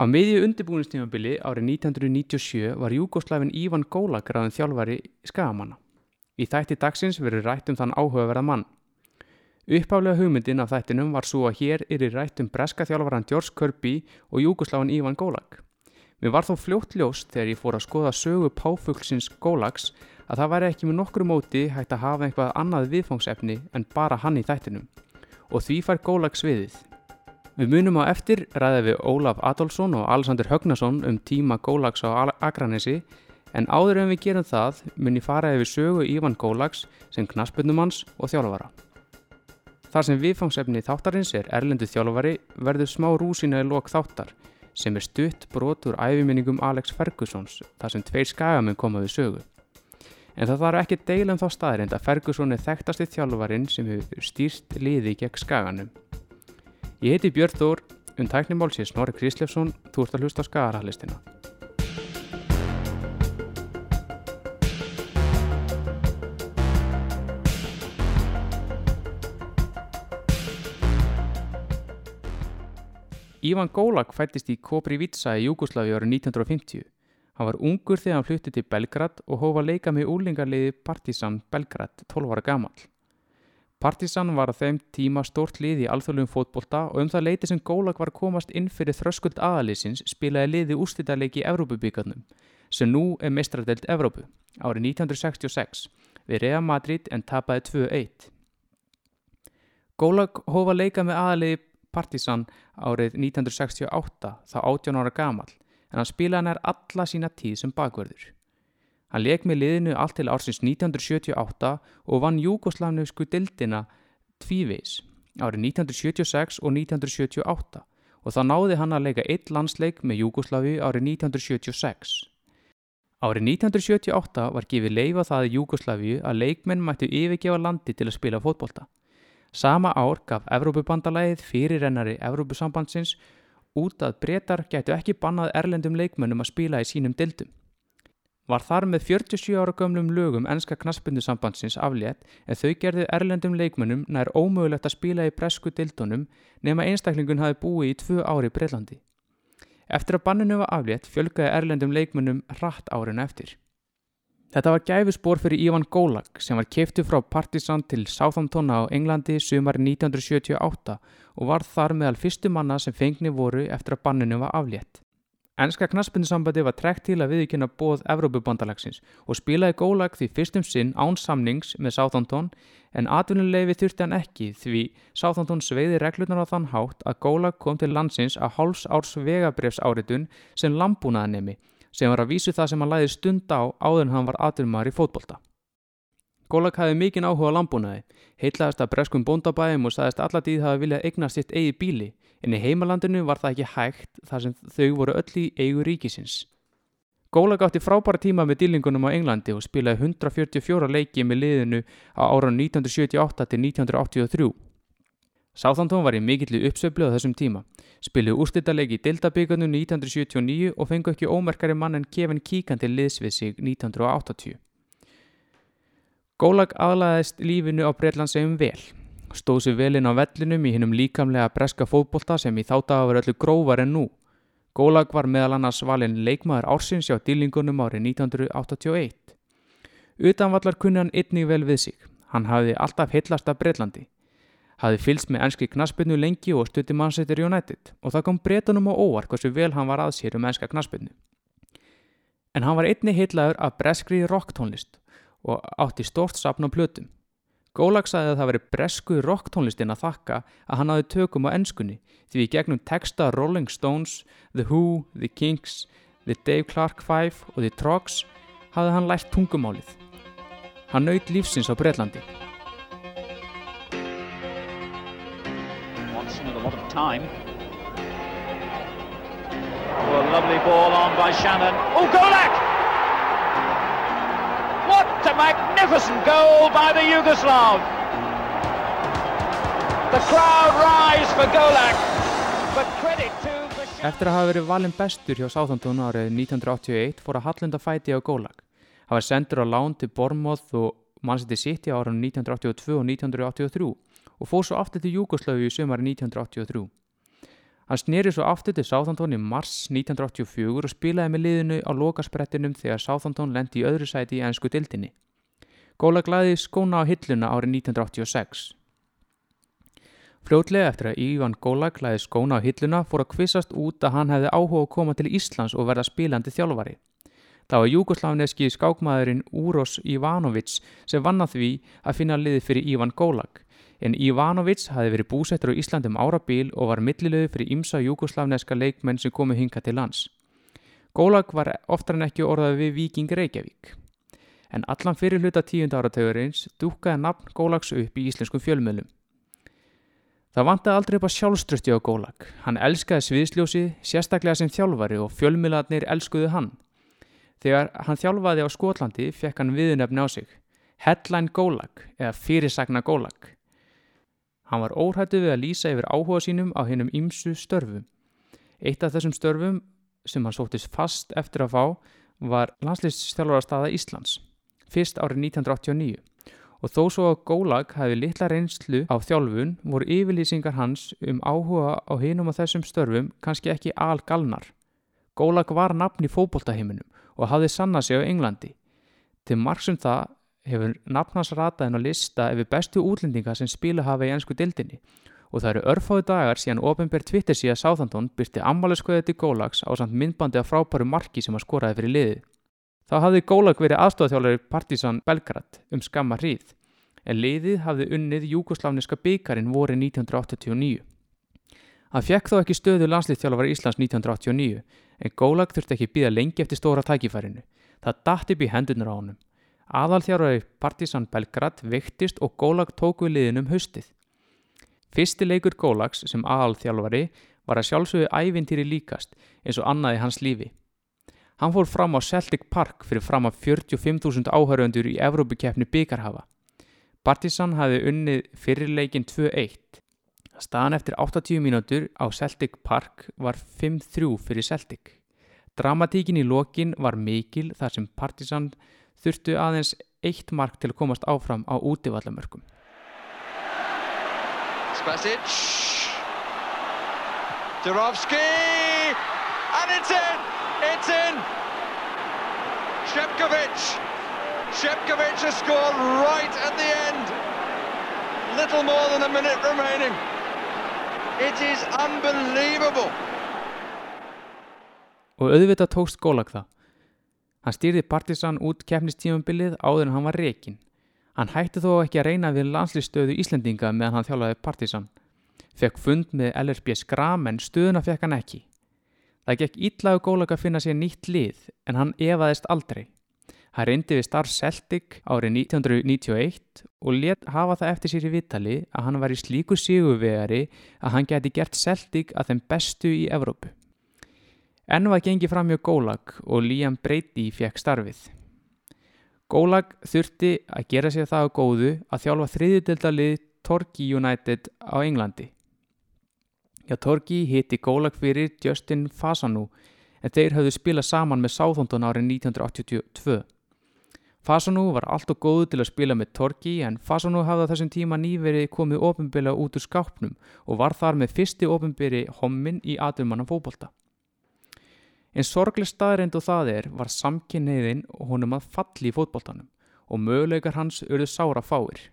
Á miðju undirbúinistímabili árið 1997 var Júgoslavin Ívan Gólag ræðin þjálfari skagamanna. Í þætti dagsins verður rætt um þann áhugaverða mann. Uppáflega hugmyndin af þættinum var svo að hér er í rætt um breska þjálfaran George Kirby og Júgoslavin Ívan Gólag. Mér var þó fljótt ljóst þegar ég fór að skoða sögu páfuglsins Gólags að það væri ekki með nokkru móti hægt að hafa eitthvað annað viðfangsefni en bara hann í þættinum. Og því fær Gólag sviðið. Við munum á eftir ræðið við Ólaf Adolfsson og Alexander Högnason um tíma Gólags á Akranesi en áður en við gerum það mun ég fara yfir sögu Ívan Gólags sem knaspunumanns og þjálfara. Þar sem viðfangsefni þáttarins er erlendu þjálfari verður smá rúsina í lok þáttar sem er stutt brot úr æfiminningum Alex Fergusons þar sem tveir skagamenn koma við sögu. En það þarf ekki deila um þá staðrind að Ferguson er þekktasti þjálfarin sem hefur stýrt liði gegn skaganum. Ég heiti Björn Þór, um tæknimál sé Snorri Krislefsson, þú ert að hlusta á skagarhalistina. Ívan Gólag fættist í Koprivica í Júgoslavi árið 1950. Hann var ungur þegar hann flutti til Belgrad og hófa leika með úlingarliði Partizan Belgrad 12 ára gammal. Partisan var á þeim tíma stórt lið í alþjóðlum fótbolta og um það leiti sem Gólag var komast inn fyrir þröskuld aðalýsins spilaði liði ústýrleiki í Evrópubíkarnum sem nú er mestradelt Evrópu árið 1966 við Real Madrid en tapaði 2-1. Gólag hófa leika með aðaliði Partisan árið 1968 þá 18 ára gamal en hann spilaði nær alla sína tíð sem bakverður. Hann leik með liðinu allt til ársins 1978 og vann Júgoslavnusku dildina tvívís árið 1976 og 1978 og þá náði hann að leika eitt landsleik með Júgoslavi árið 1976. Árið 1978 var gefið leifa það í Júgoslavi að leikmenn mættu yfirgefa landi til að spila fótbolta. Sama ár gaf Evrópubandalæðið fyrirrennari Evrópusambandsins út að breytar gætu ekki bannað erlendum leikmennum að spila í sínum dildum var þar með 47 ára gömlum lögum ennska knaspindusambandsins aflétt en þau gerði erlendum leikmönnum nær ómögulegt að spila í bresku dildunum nema einstaklingun hafi búið í tvö ári Breitlandi. Eftir að banninu var aflétt fjölgaði erlendum leikmönnum rætt árinu eftir. Þetta var gæfusbór fyrir Ívan Gólag sem var keiftu frá Partizan til Southampton á Englandi sumar 1978 og var þar meðal fyrstu manna sem fengni voru eftir að banninu var aflétt. Ennska knaspindusambandi var trekt til að viðkynna bóð Evrópubandalagsins og spilaði gólag því fyrstum sinn án samnings með Sáþóntón en atvinnuleifi þurfti hann ekki því Sáþóntón sveiði reglunar á þann hátt að gólag kom til landsins að háls árs vegabrefs áritun sem lambúnaðanemi sem var að vísu það sem hann læði stund á áður en hann var atvinnumar í fótbolta. Gólag hafði mikinn áhuga lambúnaði, heitlaðist að breskum bóndabæðum og saðist alladíð hafi viljað eignast sitt eigi bíli, en í heimalandinu var það ekki hægt þar sem þau voru öll í eigu ríkisins. Gólag átti frábæra tíma með dýlingunum á Englandi og spilaði 144 leiki með liðinu á áran 1978 til 1983. Sáþantón var í mikillu uppsöflu á þessum tíma, spiluði úrstittarleiki í Delta-byggarnu 1979 og fengu ekki ómerkari mann en Kevin Keegan til liðsvið sig 1980. Gólag aðlæðist lífinu á Breitlandsegjum vel. Stóð sér velinn á vellinum í hinnum líkamlega breska fótbolta sem í þátt að vera öllu grófar en nú. Gólag var meðal annars valinn leikmaður ársins hjá dýlingunum árið 1981. Utanvallar kunni hann einnig vel við sig. Hann hafði alltaf heitlast af Breitlandi. Hafði fylst með ennski knaspinu lengi og stutti Manchester United og það kom breytunum á óvar hversu vel hann var aðsér um ennska knaspinu. En hann var einnig heitlaður af breskri rocktónlist og átti stort sapn á plötum. Gólag sagði að það veri bresku rocktónlistin að þakka að hann hafi tökum á ennskunni því í gegnum texta Rolling Stones, The Who, The Kinks, The Dave Clark Five og The Trogs hafði hann lært tungumálið. Hann naut lífsins á Breitlandi. Oh, a lovely ball on by Shannon. Oh, Golak! Magnificent goal by the Yugoslav! The crowd rise for Golak, but credit to... Eftir að hafa verið valin bestur hjá Sáþantón árið 1981 fór að Hallunda fæti á Gólag. Það var sendur á lán til Bormóð og mannsætti sitt í árið 1982 og 1983 og fór svo aftur til Júgoslavi í sömari 1983. Hann sneri svo aftur til Sáþantón í mars 1984 og spilaði með liðinu á lokasprettinum þegar Sáþantón lendi í öðru sæti í ennsku dildinni. Góla glæði skóna á hilluna árið 1986. Fljótlega eftir að Ívan Góla glæði skóna á hilluna fór að kvissast út að hann hefði áhuga að koma til Íslands og verða spilandi þjálfari. Það var júgosláfneski skákmaðurinn Úros Ivanovic sem vann að því að finna liði fyrir Ívan Gólag en Ivanovic hafi verið búsettur á Íslandum árabíl og var millilegu fyrir ymsa júgoslavneska leikmenn sem komu hinga til lands. Gólag var oftar en ekki orðað við Viking Reykjavík. En allan fyrir hluta tíund áratögurins dúkaði nafn Gólags upp í íslenskum fjölmjölum. Það vantaði aldrei upp að sjálfströsti á Gólag. Hann elskaði sviðsljósi, sérstaklega sem þjálfari og fjölmjölarnir elskuðu hann. Þegar hann þjálfaði á Skotlandi fekk hann viðunöfni á sig. Headline Gólag eða fyrirsagna Gólag. Hann var óhættu við að lýsa yfir áhuga sínum á hennum ýmsu störfum. Eitt af þessum störfum sem hann sóttist fast eftir að fá var landslýstjálfarastaða Íslands, fyrst árið 1989 og þó svo að Gólag hafi litla reynslu á þjálfun voru yfirlýsingar hans um áhuga á hinnum á þessum störfum kannski ekki algalnar. Gólag var nafn í fókbóltaheiminum og hafði sanna sig á Englandi. Til margsum það hefur nafnans rataðin á lista yfir bestu útlendinga sem spila hafa í ennsku dildinni og það eru örfáðu dagar síðan ofinbér Twitter síðan Sáþandón byrti ammaliðskauðið til Gólags á samt myndbandi af frábæru marki sem að skoraði fyrir liðið. Þá hafði Gólag verið aðstofþjálfari Partizan Belgrad um skamma hríð en liðið hafði unnið júgosláfniska byggjarinn voru 1989. Hann fekk þó ekki stöðu landslýttjálfari Íslands 1989 en Gólag þurfti ekki býða lengi eftir stóra tækifærinu. Það dætti í hendunar á honum. Aðalþjárari Partizan Belgrad viktist og Gólag tók við liðinum haustið. Fyrsti leikur Gólags sem aðalþjálfari var að sjálfsögðu ævintýri líkast eins og annaði hans lífi. Hann fór fram á Celtic Park fyrir fram að 45.000 áhöröndur í Evrópukeppni byggarhafa. Partizan hafi unnið fyrirleikin 2-1. Staðan eftir 80 mínútur á Celtic Park var 5-3 fyrir Celtic. Dramatíkin í lokin var mikil þar sem Partizan þurftu aðeins eitt mark til að komast áfram á útivallamörkum. Spasic Durovski and it's in! It's in! Shepkovic Shepkovic has scored right at the end little more than a minute remaining It is unbelievable Og auðvitað tókst gólag það Hann stýrði Partisan út keppnistífumbilið áður en hann var rekin. Hann hætti þó ekki að reyna við landslýstöðu Íslendinga meðan hann þjálfaði Partisan. Fekk fund með LRB skram en stöðuna fekk hann ekki. Það gekk ítlaðu gólag að finna sér nýtt lið en hann evaðist aldrei. Hann reyndi við starf Celtic árið 1991 og let hafa það eftir sér í vittali að hann var í slíku síguvegari að hann geti gert Celtic að þeim bestu í Evrópu. Enn var gengið fram hjá Gólag og Liam Brady fekk starfið. Gólag þurfti að gera sér það á góðu að þjálfa þriðildaldalið Torquay United á Englandi. Já, Torquay hitti Gólag fyrir Justin Fasanu en þeir hafðu spilað saman með Sáþondon árið 1982. Fasanu var allt og góðu til að spila með Torquay en Fasanu hafði á þessum tíma nýverið komið ofinbila út úr skápnum og var þar með fyrsti ofinbili hommin í aðumannan fókbalta. En sorgleg staðreind og það er var samkynniðin honum að falli í fótbóltanum og möguleikar hans urðu sára fáir.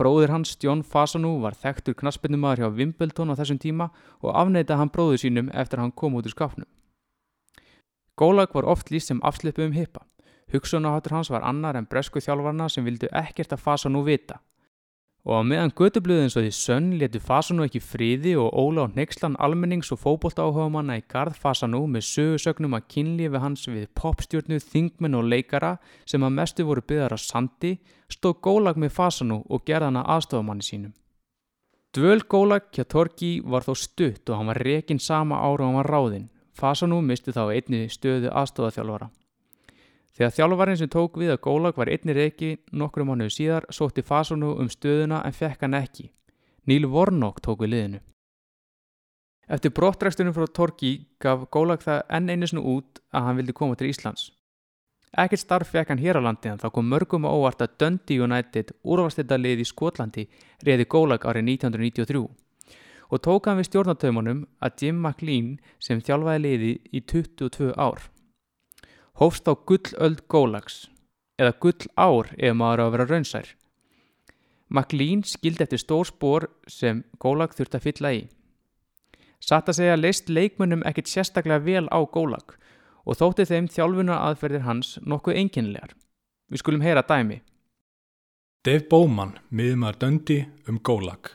Bróður hans Stjón Fasanú var þekktur knaspinnumæður hjá Wimbledon á þessum tíma og afneita hann bróðu sínum eftir að hann kom út úr skapnum. Gólag var oft líst sem afslipu um hippa. Hugsunaháttur hans var annar en bresku þjálfarna sem vildu ekkert að Fasanú vita Og á meðan gödublöðin svo því sönn letu Fasanu ekki fríði og óla á nexlan almennings og fókbólta áhuga manna í gard Fasanu með sögursögnum að kynlífi hans við popstjórnu, þingmenn og leikara sem að mestu voru byggðar á sandi stóð gólag með Fasanu og gerða hana aðstofamanni sínum. Dvöl gólag hjá Torki var þó stutt og hann var rekin sama ára og hann var ráðinn. Fasanu misti þá einni stöðu aðstofaþjálfara. Þegar þjálfarinn sem tók við að Gólag var einni reiki nokkru mánuðu síðar sótti Fasonu um stöðuna en fekk hann ekki. Níl Vornokk tók við liðinu. Eftir brottrækstunum frá Torki gaf Gólag það enn einu snu út að hann vildi koma til Íslands. Ekkert starf fekk hann hér á landi en þá kom mörgum á óvart að Dundee United úrvastildalið í Skotlandi reyði Gólag árið 1993 og tók hann við stjórnataumunum að Jim McLean sem þjálfaði liði í 22 ár. Hófst á gullöld gólags, eða gull ár ef maður á að vera raunsær. McLean skildi eftir stór spór sem gólag þurfti að fylla í. Satt að segja leist leikmunum ekkit sérstaklega vel á gólag og þótti þeim þjálfuna aðferðir hans nokkuð einkennilegar. Við skulum heyra dæmi. Dave Bowman, miðumar döndi um gólag.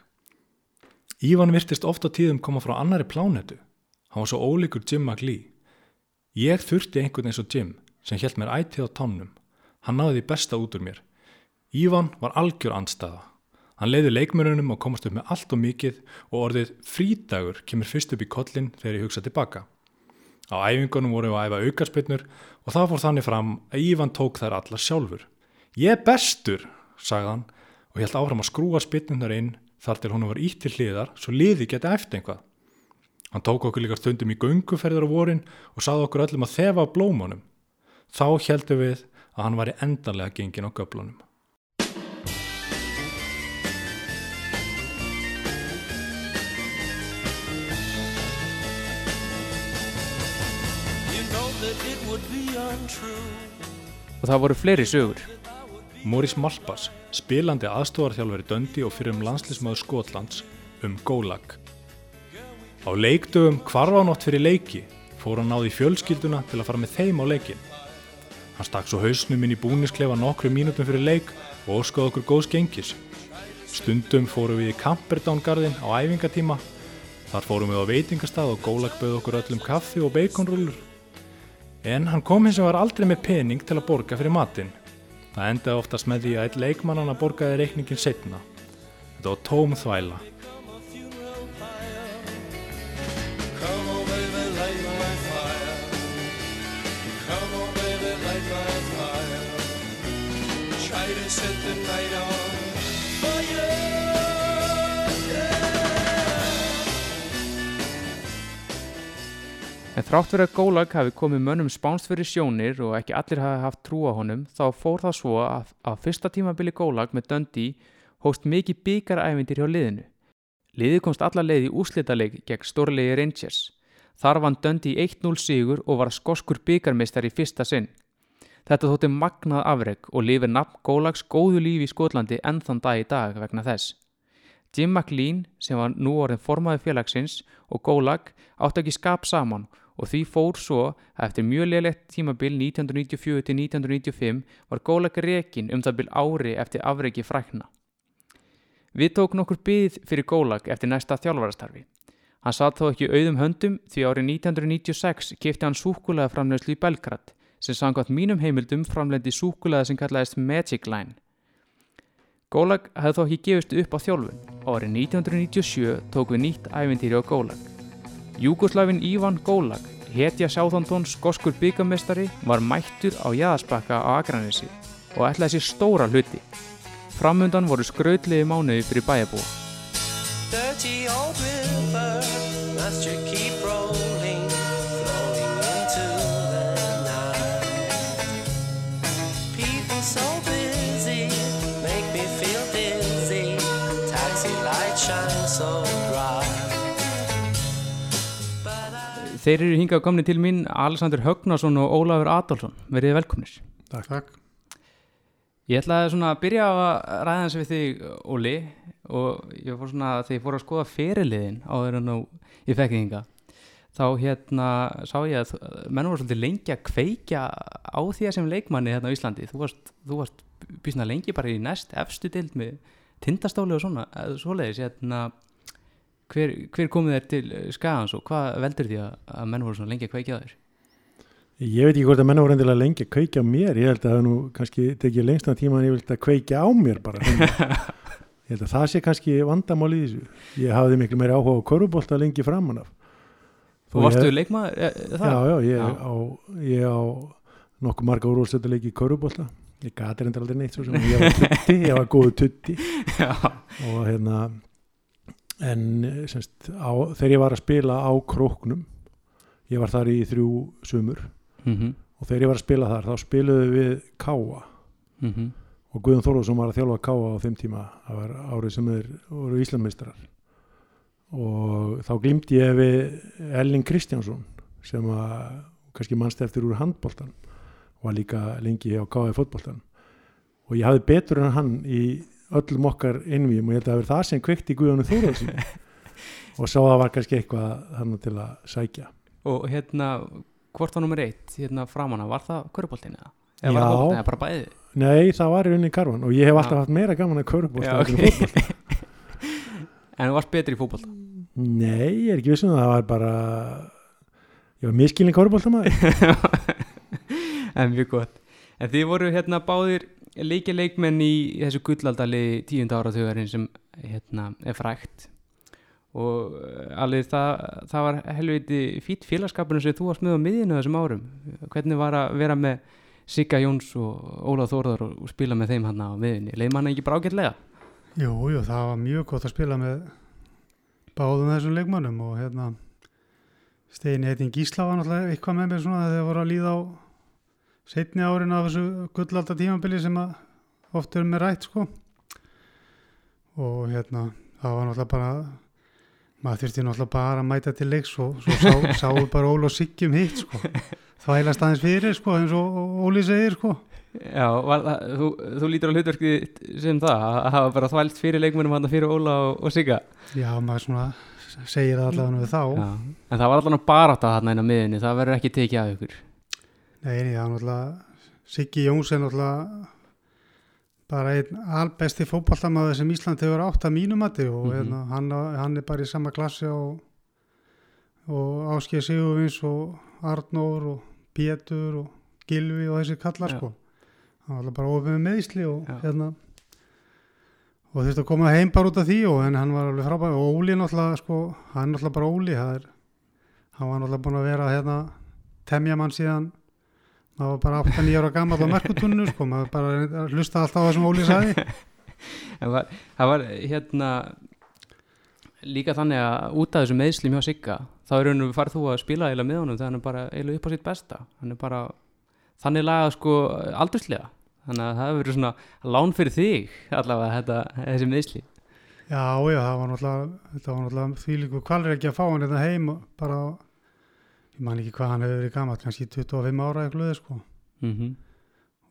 Ívan virtist ofta tíðum koma frá annari plánetu. Hann var svo ólíkur Jim McLee. Ég þurfti einhvern eins og Jim sem held mér ætið á tánum. Hann náði því besta út úr mér. Ívan var algjör andstaða. Hann leiði leikmörunum og komast upp með allt og mikið og orðið frídagur kemur fyrst upp í kollin þegar ég hugsa tilbaka. Á æfingunum vorum við að æfa aukarspinnur og það fór þannig fram að Ívan tók þær allar sjálfur. Ég er bestur, sagði hann og held áfram að skrúa spinnunar inn þar til hún var ítt til hliðar svo liði geta eftir einhvað. Hann tók okkur líka stundum í gunguferðar á vorin og saði okkur öllum að þefa á blómunum. Þá heldum við að hann var í endanlega gengin á untrue. Og það voru fleiri sögur. Morris Malpas, spilandi aðstofarþjálfari döndi og fyrir um landslismöðu Skotlands um Gólag. Á leikdögum hvarfanótt fyrir leiki fór hann náði fjölskylduna til að fara með þeim á leikin. Hann stakk svo hausnum inn í búnisklefa nokkru mínutum fyrir leik og óskaði okkur góðs gengis. Stundum fórum við í Camperdown-garðin á æfingatíma. Þar fórum við á veitingastað og Gólag bauð okkur öllum kaffi og baconrullur. En hann kom hins vegar aldrei með pening til að borga fyrir matinn. Það endaði oftast með því að einn leikmannan að borgaði reikningin setna. Þetta var tóm þvæla. En þrátt verið að Gólag hafi komið mönnum spánst fyrir sjónir og ekki allir hafi haft trú á honum, þá fór það svo að á fyrsta tímabili Gólag með Dundee hóst mikið byggaræfindir hjá liðinu. Liðið komst alla leið í úslitaleg gegn stórlegi Rangers. Þar vann Dundee 1-0 sigur og var skoskur byggarmeistar í fyrsta sinn. Þetta þótti magnað afreg og lifir nafn Gólags góðu lífi í Skotlandi enn þann dag í dag vegna þess. Jim McLean sem var nú orðin formaði félagsins og Gólag átti ekki skap saman og því fór svo að eftir mjög leilegt tímabil 1994-1995 var Gólag rekin um það bil ári eftir afreiki frækna. Við tók nokkur byggð fyrir Gólag eftir næsta þjálfarastarfi. Hann satt þó ekki auðum höndum því árið 1996 kefti hann súkulega framlegslu í Belgrad sem samkvæmt mínum heimildum framlendi súkulega sem kallaðist Magic Line. Gólag hefði þó ekki gefist upp á þjálfun og árið 1997 tók við nýtt ævintýri á Gólag. Júgoslavin Ívan Gólag, hetja Sáþondón skoskur byggamestari, var mættur á jæðaspakka á Akranesi og ætlaði sér stóra hluti. Framundan voru skrautlegi mánuði fyrir bæjabúa. Þeir eru hingað komni til mín Alexander Högnason og Ólafur Adolfsson. Verið velkomnir. Takk, takk. Ég ætlaði svona að byrja á að ræða hans við þig, Óli, og ég fór svona þegar ég fór að skoða feriliðin áður en nú ég fekk þig hinga. Þá hérna sá ég að menn voru svolítið lengi að kveikja á því að sem leikmanni hérna á Íslandi. Þú varst, þú varst býsna lengi bara í næst efstu dild með tindastóli og svona, eða svoleiðis, hérna, hver, hver komið þér til skagans og hvað veldur því að, menn voru svona lengi að kveikja á þér? Ég veit ekki hvort að menna voru endilega lengi að kveikja á mér. Ég held að það nú kannski tekið lengstan tíma en ég vilt að kveikja á mér bara. ég held að það sé kannski vandamál í þessu. Ég hafði miklu meiri áhuga á korfubólta lengi framan af. Þú varstu leikmaður e, e, það? Já, já, ég Já. á, ég á nokkuð marga úrvalstöldaleiki í korfubólta. Ég gati reyndar aldrei neitt svo sem ég var tutti, ég var tutti Já. og hérna en semst, á, þegar ég var að spila á króknum ég var þar í þrjú sumur Mm og þegar ég var að spila þar þá spiluðu við Káa -hmm. og Guðjón Þorlófsson var að þjálfa Káa á þeim tíma það var árið sem þeir voru Íslandmeistrar og þá glimti ég við Elling Kristjánsson sem að kannski mannst eftir úr handbóltan og var líka lengi á KF fótbóltan og ég hafði betur en hann í öllum okkar innvíum og ég held að það verið það sem kveikti í Guðjónu Þóraðsson og sá að það var kannski eitthvað þannig til að sækja. Og hérna, hvort var nummer eitt hérna framanna, var það köruboltin eða? eða var Já. eða bara bæði? Nei, það var í rauninni karvan og ég hef alltaf Já. haft meira gaman að körubólta Já, en þú varst betri í fótbolta? Nei, ég er ekki vissum það, það var bara ég var miskilin körubólta maður en mjög gott. En þið voru hérna báðir leikja leikmenn í þessu gullaldali tíunda áraþjóðarinn sem hérna er frækt og eh, alveg það, það var helviti fýtt félagskapurinn sem þú varst með á miðjunu þessum árum. Hvernig var að vera með Sigga Jóns og Ólaf Þórðar og, spila með þeim hann á miðjunni? Leið manna ekki bara ágætlega? Jú, jú, það var mjög gott að spila með báðum þessum leikmannum og hérna Steini heitin Gísla var náttúrulega eitthvað með mér svona þegar voru að líða á setni árin af þessu gullalda tímabili sem að oft er með rætt sko. Og hérna það var náttúrulega bara maður þurfti náttúrulega bara að mæta til leiks og svo sá, sáu bara Óla og Siggi um hitt sko. Þvælast aðeins fyrir sko eins og Óli segir sko. Já, var, þú, þú lítur á hlutverkið sem það að hafa bara þvælt fyrir leikmennum hann fyrir Óla og, og Sigga? Já, maður svona segir það allavega við þá. Já. en það var allan að barátta þarna inn á miðjunni það verður ekki tekið af ykkur Nei, það er náttúrulega Siggi Jóns er náttúrulega bara einn albesti fótballtamaður sem Ísland hefur átt að mínumati og Mhm. hérna, hann, hann er bara í sama klassi og, og Áskei Sigurvins og Arnór og Pétur og Gilvi og þessi kallar Já. sko hann var bara ofið með meðsli og hérna og þurfti að koma heim bara út af því og en hann var alveg frábæð og Óli náttúrulega sko, hann er náttúrulega bara Óli er, hann var náttúrulega búin að vera hérna temja mann síðan maður var bara 8-9 ára gammal á merkutunnu sko, maður bara hlusta alltaf á það sem Óli var, það var hérna líka þannig að út af þessu meðslim hjá Sigga þá er raunum farið þú að spila eiginlega með honum þegar hann er bara eiginlega upp á sitt besta. Hann er bara þannig lagað sko aldurslega þannig að það hefur verið svona lán fyrir þig allavega þetta, þessi meðsli Já, já, það var náttúrulega var náttúrulega því líku kvalir ekki að fá hann þetta heim og bara ég man ekki hvað hann hefur verið gammal kannski 25 ára eitthvað sko. mm -hmm.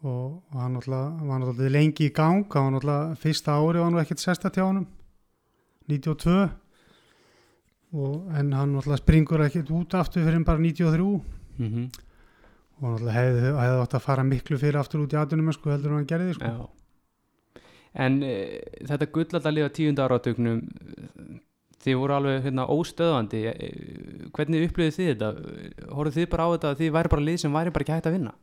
og, og hann var náttúrulega lengi í gang hann var náttúrulega fyrsta ári var hann ekkert sesta tjá honum 92 og, en hann náttúrulega springur ekkert út aftur fyrir bara 93 Mm -hmm. og náttúrulega hefði, hefði átt að fara miklu fyrir aftur út í aðunum sko, heldur hann gerði sko. Já. En e, þetta gullallalið á tíunda áratögnum þið voru alveg hérna, óstöðandi e, hvernig upplöðið þið þetta? Hóruð þið bara á þetta að þið væri bara lið sem væri bara ekki hægt að vinna?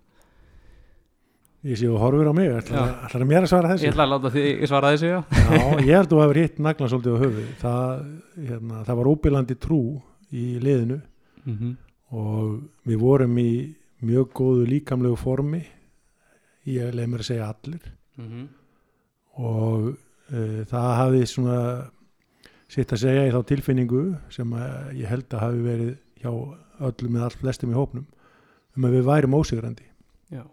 ég sé þú horfir á mig, ætlar, ætlar að mér að svara þessu? Ég ætla að láta þið svara þessu, já. Já, ég held að þú hefur hitt naglan svolítið á höfu það, hérna, það var óbyrlandi trú í liðinu. Mm -hmm. og við vorum í mjög góðu líkamlegu formi. Ég leið mér að segja allir. Mhm. og uh, það hafði svona sitt að segja í þá tilfinningu sem að ég held að hafi verið hjá öllum eða allt flestum í hópnum um að við værum ósigrandi. Já,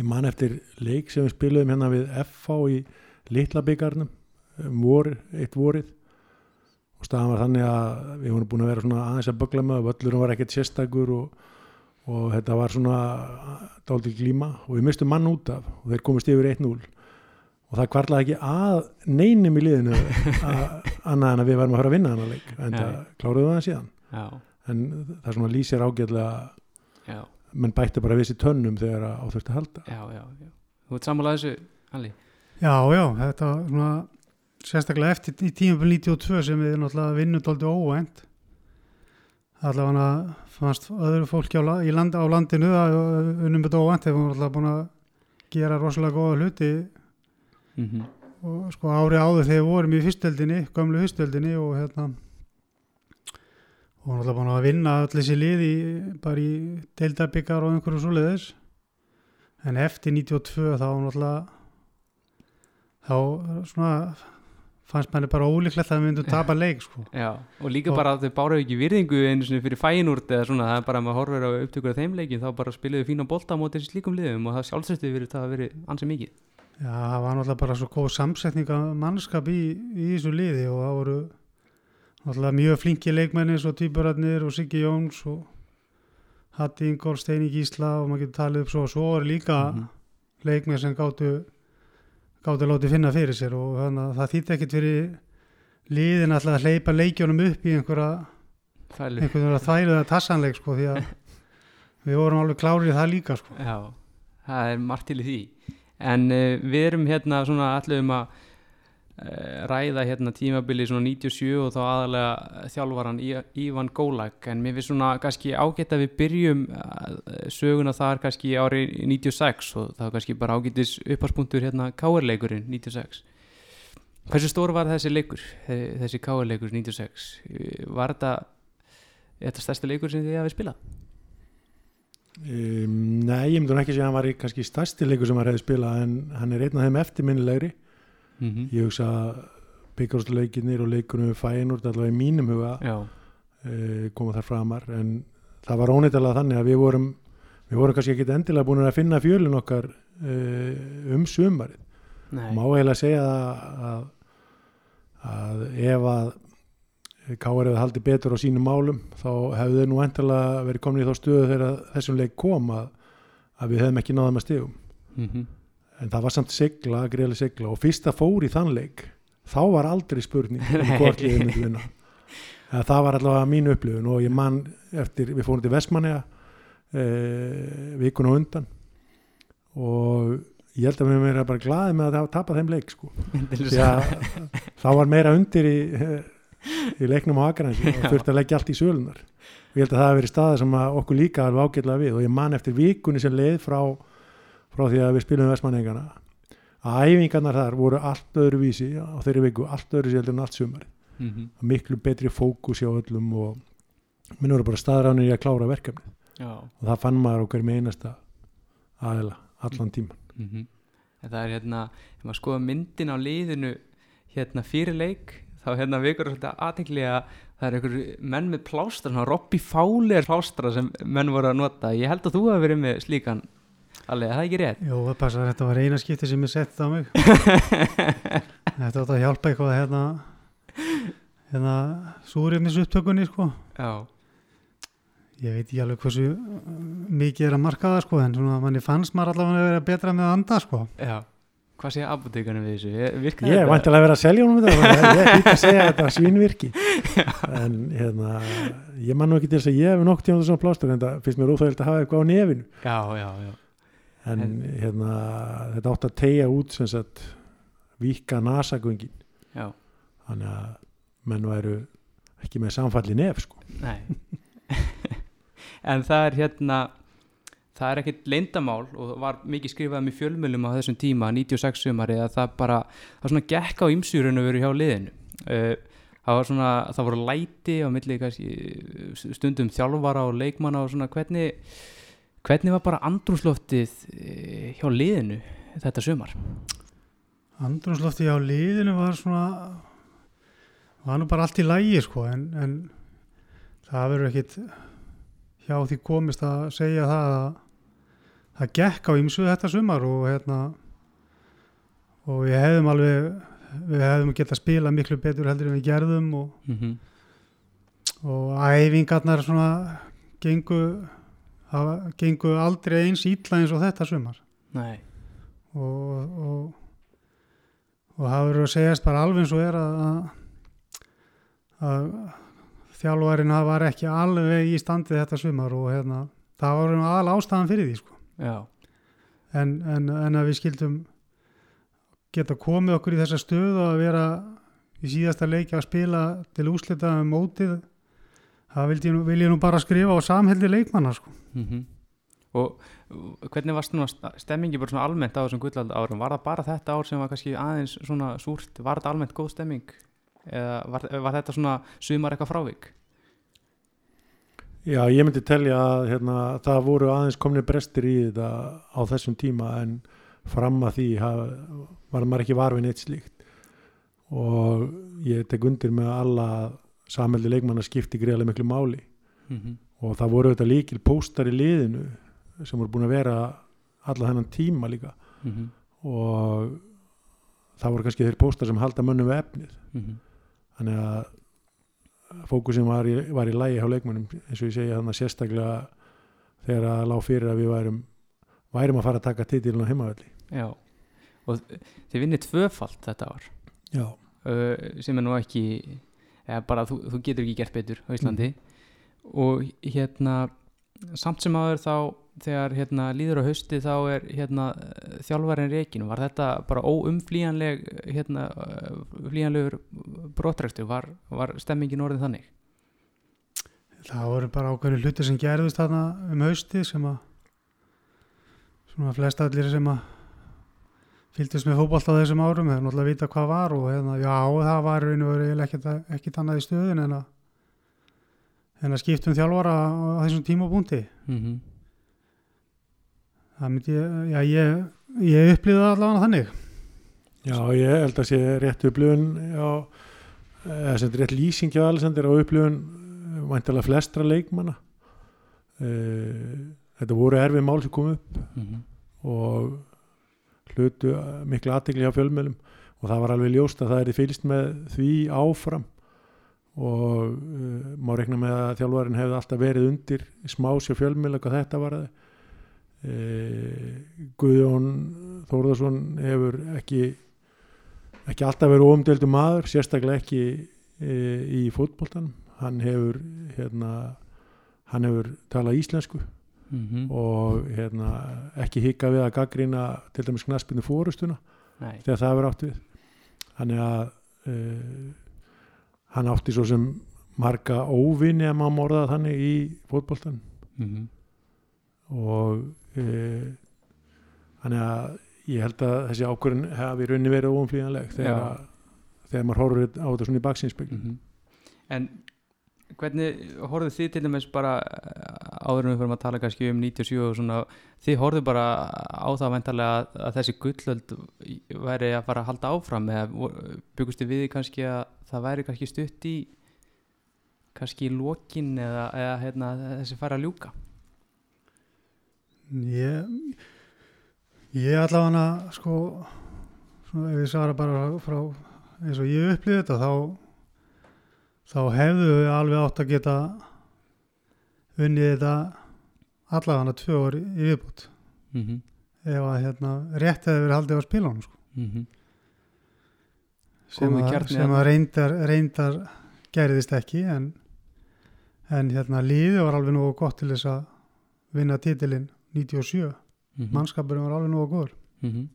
ég man eftir leik sem við spiluðum hérna við FH í litla byggarnum um vor, eitt vorið. Og staðan var þannig að við vorum búin að vera svona aðeins að bögla með völlurum var ekkert sérstakur og, og þetta var svona dálítið glíma. Og við mistum mann út af og þeir komist yfir 1-0 og það kvarlaði ekki að neinum í liðinu að, annað en að við varum að fara að vinna þannig leik en það kláruðu það síðan. Já, en það svona lýsir ágætlega já, menn bætti bara við sér tönnum þegar á þurfti að halda. Já, já, já. Þú ert sammála þessu, Halli? Já, já, þetta var svona sérstaklega eftir í tímafél 92 sem við náttúrulega vinnum dálítið óvænt. Allavega fannst öðru fólki á, land, á landinu að unnum þetta óvænt þegar við vorum alltaf búin að gera rosalega góða hluti Mm og sko ári áður þegar við vorum í fyrstöldinni, gömlu fyrstöldinni og hérna og náttúrulega búin að vinna öll þessi lið í, bara í deildabikar og einhverju svoleiðis en eftir 92 þá náttúrulega þá svona fannst manni bara ólíklegt að við myndum tapa leik sko. Já, og líka Og- bara að þau báru ekki virðingu einu sinni fyrir fæinúrt eða svona, það er bara að maður horfir á upptökur af þeim leikin, þá bara spiluðu fína bolta á móti þessi slíkum liðum og það sjálfsögstu fyrir það að veri ansi mikið. Já, það var náttúrulega bara svo góð samsetning af mannskap í, í þessu liði og það voru alltaf mjög flinki leikmenni svo týpurarnir og Siggi Jóns og Hatti Ingól, Steini Gísla og maður getur talið upp svo og svo er líka Mhm. leikmenn sem gáttu gáttu látið finna fyrir sér og að það þýtti ekkit fyrir liðin alltaf að hleypa leikjónum upp í einhverja Þvælu. einhverja þvæluða tassanleik sko því að við vorum alveg klárið það líka sko Já, það er margt til því en uh, við erum hérna svona allum að uh, ræða hérna tímabili svona 97 og þá aðalega þjálfaran Í- Ívan Gólag en mér finnst svona kannski ágætt að við byrjum uh, söguna þar kannski ári 96 og það kannski bara ágættis upphagspunktur hérna káarleikurinn 96 Hversu stór var þessi leikur, þe- þessi káarleikur 96? Eh, Var þetta þetta stærsti leikur sem þið hafið spilað? Um, nei, ég myndi nú ekki segja að hann var í kannski stærsti leikur sem hann hefði spilað en hann er einn af þeim eftirminnilegri. Mm -hmm. ég hugsa byggjárstuleikinir og leikunum við fæinur allavega í mínum huga uh, koma þar framar en það var ónýttalega þannig að við vorum við vorum kannski ekki endilega búin að finna fjölun okkar uh, um sumarið. Nei. Má eiginlega segja að, að, að ef að Káar hefði haldið betur á sínum málum þá hefðu þau nú endilega verið komin í þá stöðu þegar þessum leik kom að, að við hefðum ekki náðum að stegum mm en það var samt sigla, greiðlega sigla og fyrst það fór í þann leik þá var aldrei spurning um hvort liðið myndi vinna. Það var allavega mín upplifun og ég mann eftir, við fórum til Vestmanniða e, vikun og undan og ég held að við meira bara glaði með að tapa þeim leik sko. þá var meira undir í, í leiknum á Akransi og þurfti að leggja allt í sölunar og ég held að það hafi verið staða sem okkur líka alveg ágætlega við og ég man eftir vikunni sem leið frá, frá því að við spilum Vestmanningana að æfingarnar þar voru allt öðru vísi á þeirri viku, allt öðru sér en allt sumari Mhm. miklu betri fókus hjá öllum og minn voru bara staðránir í að klára verkefni Já. Og það fann maður okkur með einasta aðila allan tíman mm En það er hérna, ef maður skoða myndin á liðinu hérna fyrir leik þá hérna vekur svolítið aðtengli að það er einhver menn með plástra svona Robby Fowler plástra sem menn voru að nota. Ég held að þú hafi verið með slíkan alveg, það er ekki rétt? Jó, það passar, þetta var eina skipti sem ég sett á mig. Þetta átt að hjálpa eitthvað hérna hérna súrefnis upptökunni sko. Já, ég veit ekki alveg hversu mikið er að marka það sko en svona manni fannst maður allavega að vera betra með að anda sko. Já Hvað segja apotekarnir við þessu? Virkar ég þetta? vantilega að vera að selja honum þetta ég hýtti að segja að þetta svínvirki. En hérna ég man nú ekki til þess að ég hef nokk tíma þessum plástur en það finnst mér óþægilt að hafa eitthvað á nefinu. Já, já, já. En En- hérna þetta átt að tegja út sem sagt vika nasagöngin. Já, þannig að menn væru ekki með samfalli nef sko. Nei. En það er hérna það er ekkit leyndamál og var mikið skrifað um í fjölmjölum á þessum tíma 96 sumari að það bara það svona gekk á ymsjúrun að vera hjá liðinu. Uh, það var svona það voru læti á milli kannski, stundum þjálfara og leikmanna og svona hvernig hvernig var bara andrúsloftið uh, hjá liðinu þetta sumar? Andrumslofti á liðinu var svona var nú bara allt í lægi sko en, en það verður ekkit hjá því komist að segja það að það gekk á ymsu þetta sumar og hérna og við hefðum alveg við hefðum gett að spila miklu betur heldur en við gerðum og, mm -hmm. og æfingarnar svona gengu hafa- gengu aldrei eins ítla eins og þetta sumar Nei, og, og, og það verður að segjast bara alveg eins og er að, að, að þjálfarinn það var ekki alveg í standið þetta sumar og hérna, það var aðal ástæðan fyrir því sko. En, en, en að við skildum geta komið okkur í þessa stöðu að vera í síðasta leiki að spila til úslita um mótið það vildi ég nú, vil ég nú bara skrifa á samheldi leikmanna sko. mm og og hvernig var svona st- stemmingi bara svona almennt á þessum gullald árum? Var það bara þetta ár sem var kannski aðeins svona súrt, var þetta almennt góð stemming? Eða var, var þetta svona sumar eitthvað frávik Já, ég myndi telja að hérna, það voru aðeins komni brestir í þetta á þessum tíma en fram að því haf, var maður ekki varfin eitt slíkt og ég tek undir með alla samhældi leikmanna skipti greiðlega miklu máli mm -hmm. og það voru þetta líkil póstar í liðinu sem voru búin að vera alla þennan tíma líka Mm -hmm. og það voru kannski þeir póstar sem halda mönnum við efnið Mm -hmm. þannig að fókusin var í, var í lægi á leikmönnum eins og ég segja þannig sérstaklega þegar að lág fyrir að við værum værum að fara að taka titilin á heimavelli. Já. Og þið vinnir tvöfalt þetta ár. Já, uh, sem er nú ekki eða bara þú, þú getur ekki gert betur á Íslandi. Og hérna samt sem aður þá þegar hérna líður á hausti þá er hérna þjálfarinn reikin var þetta bara óumflýjanleg hérna flýjanlegur brotrækstur var, var stemmingin orðin þannig? Það voru bara ákveðinu hluti sem gerðust þarna um hausti sem að svona flest allir sem að fylgdist með fótbolt á þessum árum hefur náttúrulega vita hvað var og hérna, já það var og verið ekkert, annað í stöðun en að en að skiptum þjálfara á þessum tímabúndi mm -hmm. Það myndi ég, já ég ég upplýði það allavega þannig. Já, ég held að sé rétt upplifun já, eða sem rétt lýsing hjá Alessandir á upplifun væntalega flestra leikmanna. Eh, þetta voru erfið mál sem kom upp Mm -hmm. og hlutu miklu aðtikli hjá fjölmjölum og það var alveg ljóst að það er fylgst með því áfram og uh, má rekna með að þjálfarin hefði alltaf verið undir smás hjá fjölmjöl hvað þetta var uh, Guðjón Þórðarsson hefur ekki ekki alltaf verið óumdeldu maður sérstaklega ekki uh, í fótboltanum. Hann hefur hérna, hann hefur talað íslensku Mm og hérna, ekki hika við að gaggrina til dæmis knaspinu fórustuna Nei, þegar það verið átt við. Þannig að uh, hann átti svo sem marga óvinni að maður morða þannig í fótboltan mm og uh, þannig að ég held að þessi ákvörðin hafi í rauninni verið óumflýjanleg þegar, þegar maður horfir á þetta svona í baksinspegl Mhm. En hvernig horfðu þið til dæmis bara eh, áður en við fyrir að tala kannski um 97 og svona, þið horfðu bara á það vendarlega að, að þessi gullöld væri að fara að halda áfram eða byggustu við kannski að það væri kannski stutt í kannski í lokin eða, eða hérna, þessi fara að ljúka ég ég allavega sko svona, ef ég svara bara frá eins og ég upplýði þetta þá þá hefðu við alveg átt að geta unnið þetta allavega tvö orð í viðbútt mm -hmm. ef að hérna, rétt hefði verið haldið á spilunum sko. sem, Komið að, kjarni sem að- að reyndar, reyndar gerðist ekki en, en hérna, líði var alveg nógu gott til þess að vinna titilinn 97 Mhm. mannskapurinn var alveg nógu góður. Mhm.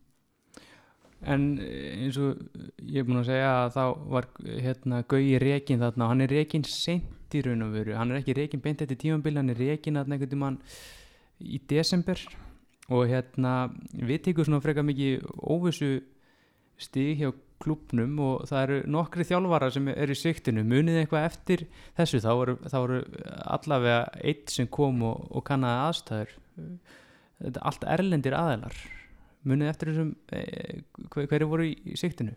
En eh, eins og ég er búin að segja að þá var hérna Gauji rekin þarna og hann er rekin sent í raun og veru, hann er ekki rekin beint eftir tímambil, hann er rekin þarna einhvern tímann í desember. Og hérna við tekum svona frekar mikið óvissu stig hjá klubnum og það eru nokkri þjálfara sem eru í siktinu, munið eitthvað eftir þessu, þá voru, þá voru allavega eitt sem kom og, og kannaði aðstæður þetta er allt erlendir aðilar. Munið eftir þessum eh, hver, hverju voru í, siktinu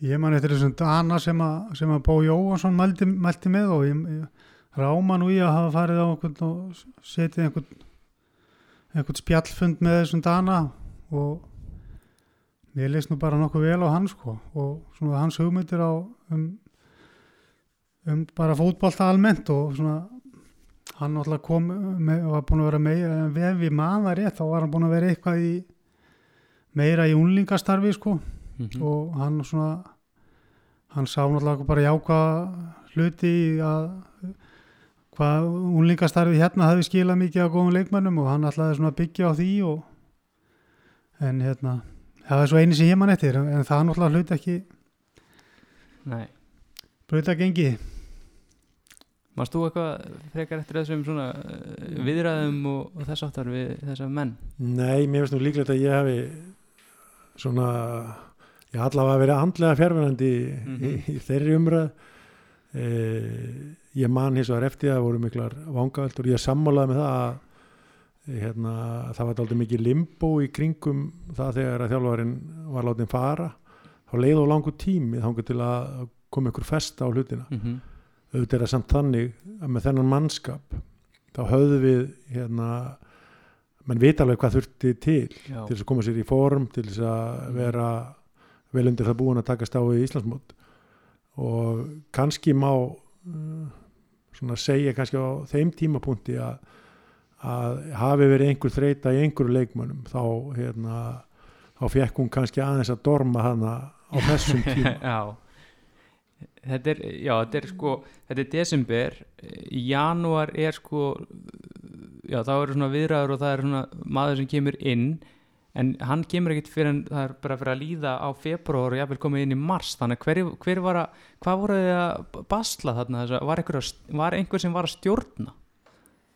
Ég man eftir þessum dana sem að, sem að Bó Jóhansson mælti, mælti með og ég, ég ráma nú í að hafa farið á einhvern og setið einhvern, einhvern spjallfund með þessum dana og mér leist nú bara nokkuð vel á hann sko og svona hans hugmyndir á um, um bara fótbolta almennt og svona hann náttúrulega kom með, var búin að vera meira en ef við maður rétt þá var hann búin að vera eitthvað í meira í unlingastarfi sko. Mm og hann svona hann sá náttúrulega bara jáka hluti að hvað unlingastarfi hérna hefði skilað mikið á góðum leikmönnum og hann ætlaði svona að byggja á því og en hérna það er svo eini sem ég man eftir en það náttúrulega hluti ekki Nei, breyta gengi Mást þú eitthvað frekar eftir þessum svona eh, viðræðum og, og þess áttar við þessa menn? Nei, mér finnst nú líklegt að ég hafi svona ég allavega verið andlega fjárverandi í, Mhm. í, í þeirri umræð e, ég man hins vegar eftir að það voru miklar vangaveltur ég sammálaði með það að e, hérna, það var aldrei mikið limbo í kringum það þegar að þjálfarinn var látin fara þá leið á langu tími þangur til að koma ykkur festa á hlutina Mm -hmm. Auðvitað er það samt þannig að með þennan mannskap þá höfðu við hérna mann veit alveg hvað þurfti til Já, til þess að koma sér í form til þess að vera vel undir það búin að taka stáði í Íslandsmót. Og kannski má uh, svona segja kannski á þeim tímapunkti að, að hafi verið einhver þreita í einhverju leikmönnum þá hérna þá fekk hún kannski aðeins að dorma hana á þessum tíma. Já þetta er, já, þetta er sko þetta er desember, í janúar er sko já, þá eru svona viðræður og það er svona maður sem kemur inn en hann kemur ekkit fyrir en það er bara fyrir að líða á februar og jáfnvel komið inn í mars. Þannig hver, hver var að hvað voru þið að basla þarna þess að var einhver, að, var einhver sem var að stjórna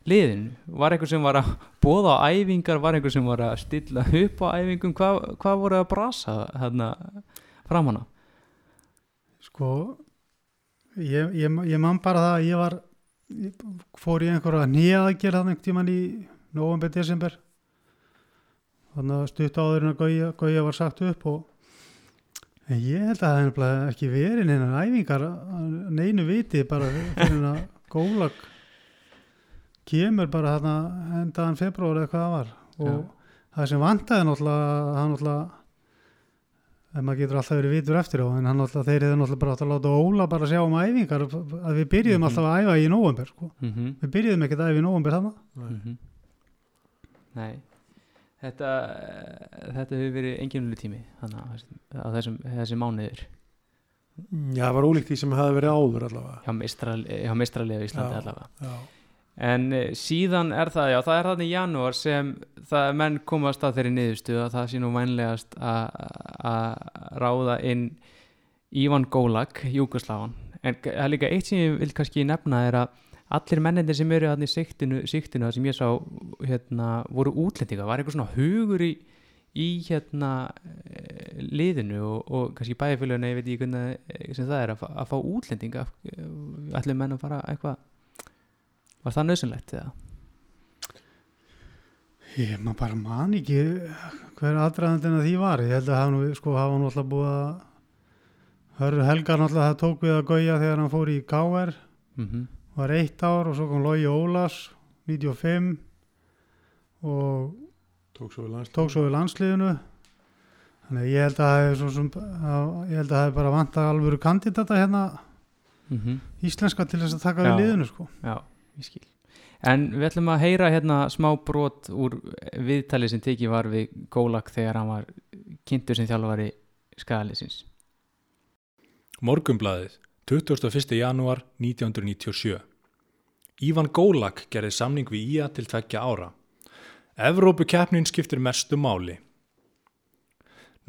liðinu, var einhver sem var að bóða á æfingar, var einhver sem var að stilla upp á æfingum, hvað, hvað voru að brasa þarna framanna Sko, ég, ég, ég man bara það að ég var, ég fór í einhverja nýjaðagjör þannig tíman í november, desember. Þannig að stutt áður en að Gauja, Gauja var sagt upp og en ég held að það er ekki verið neina æfingar neinu viti bara fyrir að gólag kemur bara þarna endaðan februar eða hvað það var og það sem vantaði náttúrulega það náttúrulega en maður getur alltaf verið vitur eftir á en hann alltaf, þeir eru náttúrulega bara átt að láta Óla bara sjá um æfingar að við byrjuðum Mhm. alltaf að æfa í nóvember sko. mm -hmm. við byrjuðum ekkert að æfa í nóvember þannig Mhm. Nei þetta, þetta hefur verið enginlega tími þannig að á þessum, þessum mánuður Já, það var ólíkt því sem hefði verið áður allavega hjá, meistral, hjá meistralið á Íslandi Já. allavega Já, en eh, síðan er það, já, það er þannig í janúar sem það menn komast að þeirri niðurstu að það sé nú vænlegast að ráða inn Ívan Gólag, Júkoslavan en það er líka eitt sem ég vil kannski nefna er að allir mennindir sem eru þannig í siktinu það sem ég sá hérna, voru útlendinga, var eitthvað svona hugur í, í hérna eh, liðinu og, og kannski bæðifélaginu, ég veit ekki hvernig eh, sem það er að, að fá útlendinga allir menn að fara eitthvað var það nöðsynlegt eða? ég maður bara man ekki hver aðdraðandinn að því var ég held að hafa nú, sko, hafa nú alltaf búið að Hörður Helgar náttúrulega það tók við að Gauja þegar hann fór í KR Mm var eitt ár og svo kom Lógi Ólas 95 og tók svo við landslið tók svo við landsliðinu þannig að ég held að það hefur svo sem, að, ég held að það hefur bara vantað alvöru kandidata hérna -hmm. íslenska til þess að taka Já. við liðinu sko. Já, ég skil En við ætlum að heyra hérna smá brot úr viðtali sem tekið var við Gólak þegar hann var kynntur sem þjálfari skadaliðsins Morgumblaðið, 21. janúar 1997. Ívan Gólak gerði samning við Ía til tveggja ára. Evrópukeppnin skiptir mestu máli.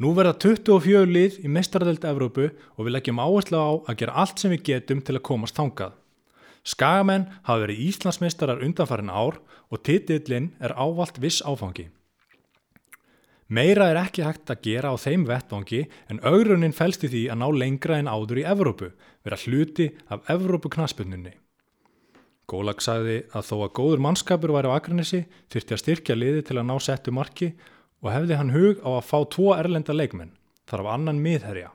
Nú verða 24 lið í mestaradelt Evrópu og við leggjum áherslu á að gera allt sem við getum til að komast þangað. Skagamenn hafa verið Íslandsmeistarar undanfarin ár og titillinn er ávalt viss áfangi. Meira er ekki hægt að gera á þeim vettvangi en augrunin fælst í því að ná lengra en áður í Evrópu, vera hluti af Evrópu knaspunninni. Gólag sagði að þó að góður mannskapur væri á Akranesi þyrfti að styrkja liði til að ná settu marki og hefði hann hug á að fá tvo erlenda leikmenn, þarf annan miðherja.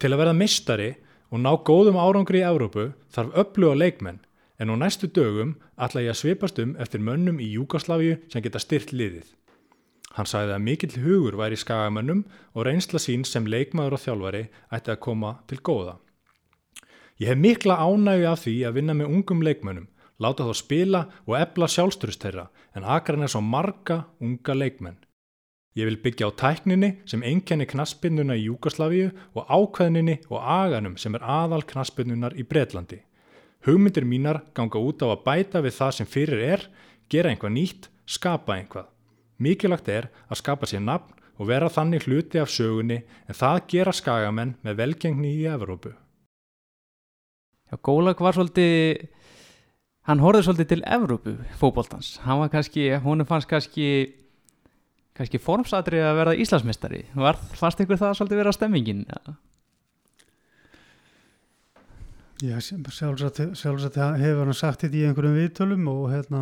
Til að verða mistari og ná góðum árangri í Evrópu þarf öfluga leikmenn en á næstu dögum ætla ég að svipast um eftir mönnum í Júgoslavíu sem geta styrt liðið. Hann sagði að mikill hugur væri í skagamönnum og reynsla sín sem leikmaður og þjálfari ætti að koma til góða. Ég hef mikla ánægju af því að vinna með ungum leikmönnum, láta þá spila og ebla sjálfstrust þeirra en akran er svo marga unga leikmenn. Ég vil byggja á tækninni sem einkenni knaspinnuna í Júkoslavíu og ákveðninni og aganum sem er aðal knaspinnunar í Bretlandi. Hugmyndir mínar ganga út á að bæta við það sem fyrir er, gera einhvað nýtt, skapa einhvað. Mikilvægt er að skapa sér nafn og vera þannig hluti af sögunni en það gera skagamenn með velgengni í Evrópu. Já, Gólak var svolítið hann horfði svolítið til Evrópu fótboltans, hann var kannski hún fannst kannski kannski formsatrið að verða Íslandsmeistari. Var, fannst ykkur það svolítið vera stemmingin? Ja. Já, sjálfsagt, hefur hann sagt þetta í einhverjum viðtölum og hérna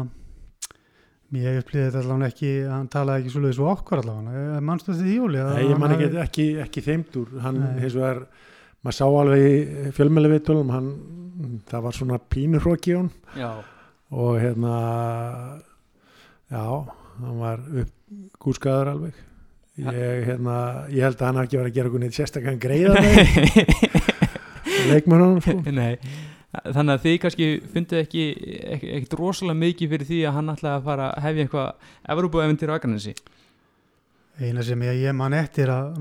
ég upplýði þetta allavega ekki hann talaði ekki svolítið svo okkur allavega. Mannstu þetta í júli? Nei, ég man ekki, ekki, ekki þeimdur hann hins vegar maður sá alveg í fjölmjölu viðtölum hann, það var svona pínurróki og hérna já, hann var uppgúskaður alveg. Ég, hérna, ég held að hann hafi ekki verið að gera veginn sérstakann greiða með leikmannum sko. Nei, þannig að þið kannski fundu ekki ekkert rosalega mikið fyrir því að hann ætlaði að fara að hefja eitthvað Evrópu-eventir á Akranesi? Eina sem ég, ég man eftir að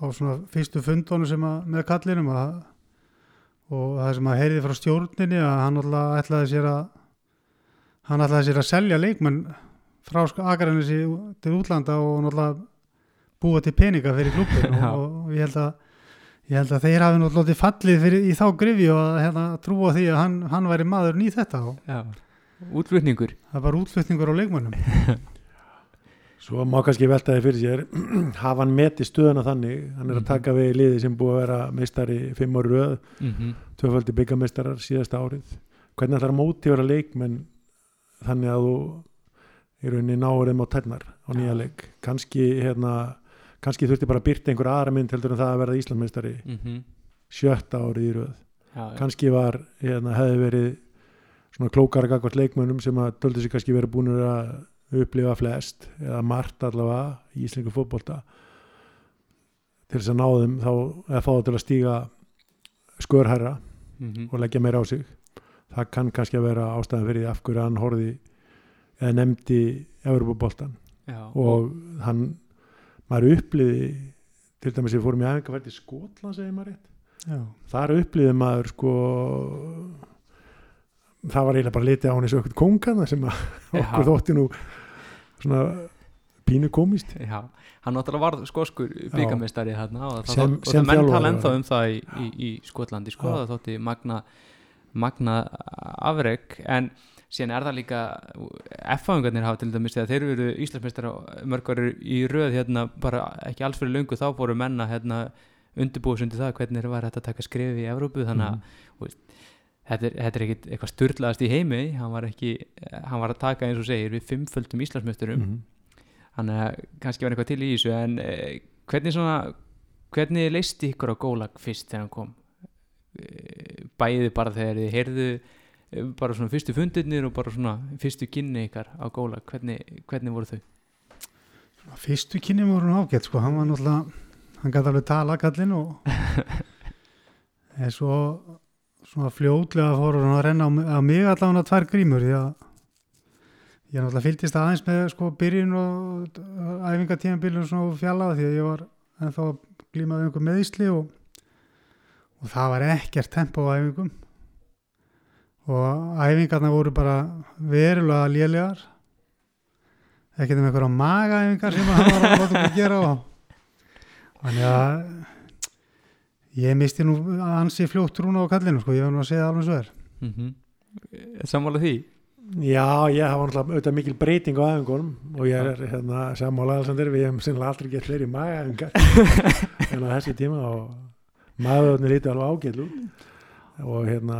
á svona fyrstu fundunum sem að með kallinum að, og það sem að heyriði frá stjórninni að hann ætlaði sér að hann ætlaði sér að selja leikmenn frá Akaranesi til útlanda og náttúrulega búa til peninga fyrir klubbin Já. og, og ég held að ég held að þeir hafi náttúrulega fallið fyrir, í þá grifi og að hérna, trúa því að hann, hann væri maður í þetta og Já, útflutningur það var útflutningur á leikmennum svo má kannski velta þið fyrir sér hafa hann metið stöðuna þannig hann er að Mhm. taka við liði sem búið að vera meistari fimm ári röð, mm -hmm. tvöfaldi byggameistarar síðasta árið hvernig ætlar að móti vera leikmenn þannig að þú í rauninni náur þeim á tætnar á nýja leik. Kannski hérna kannski þurfti bara að byrta einhver aðra mynd heldur en það að verða Íslandsmeistari Mm sjötta árið í röð. Já, kannski var, hérna, hefði verið svona klókara gagvart leikmönnum sem að töldu sig kannski verið búin að upplifa flest eða margt allavega í íslengu fótbolta. Til þess að ná þeim þá eða fá það til að stíga skörherra mm og leggja meira á sig. Það kann kannski að vera ástæðan fyrir af hverju hann horfði eða nefndi Evropaboltan já, og hann maður uppliði til dæmis ég fórum í æfingarferð til Skotland segir maður rétt. Já. þar upplýði maður sko það var eiginlega bara litið á hann eins og okkur kongana sem að okkur þótti nú svona pínu komist já, hann náttúrulega varð skoskur byggamestari þarna og það, Sem- og sem það menn tala ennþá um það í, í, í Skotlandi sko, það þótti magna magna afreg en síðan er það líka F-fáingarnir hafa til dæmis þegar þeir eru Íslandsmeistar mörg ári í röð hérna bara ekki alls fyrir löngu þá fóru menna hérna undirbúið undir það hvernig var hægt að taka skrifi í Evrópu þannig að Mhm. þetta er, þetta er ekkit eitthvað sturlaðast í heimi hann var ekki, hann var að taka eins og segir við fimmföldum Íslandsmeisturum Mhm. þannig að kannski var eitthvað til í þessu en eh, hvernig svona hvernig leisti ykkur á gólag fyrst þegar hann kom Eh, bæði bara þegar þið heyrðu bara svona fyrstu fundirnir og bara svona fyrstu kynni ykkar á gólag hvernig, hvernig voru þau? Fyrstu kynni voru hún ágætt sko, hann var náttúrulega, hann gæti alveg tala kallinn og en svo svona fljótlega fór hann að renna á, mig- allavega tvær grímur því að ég náttúrulega fylgdist aðeins með sko byrjun og æfingatíðanbílun svona fjalla því að ég var ennþá að glíma við einhver meðisli og, og það var ekkert tempo á æfingum og æfingarna voru bara verulega lélegar ekkert um einhverja magaæfingar sem hann var að láta okkur gera og þannig að ég misti nú ansi fljótt trúna á kallinu sko, ég var nú að segja alveg svo er Mm -hmm. Sammála því? Já, ég hafa náttúrulega auðvitað mikil breyting á æfingunum og ég er hérna sammála Alexander, við hefum sinnilega aldrei gett fleiri magaæfingar en á þessi tíma og maðurinn lítið alveg ágætlu og hérna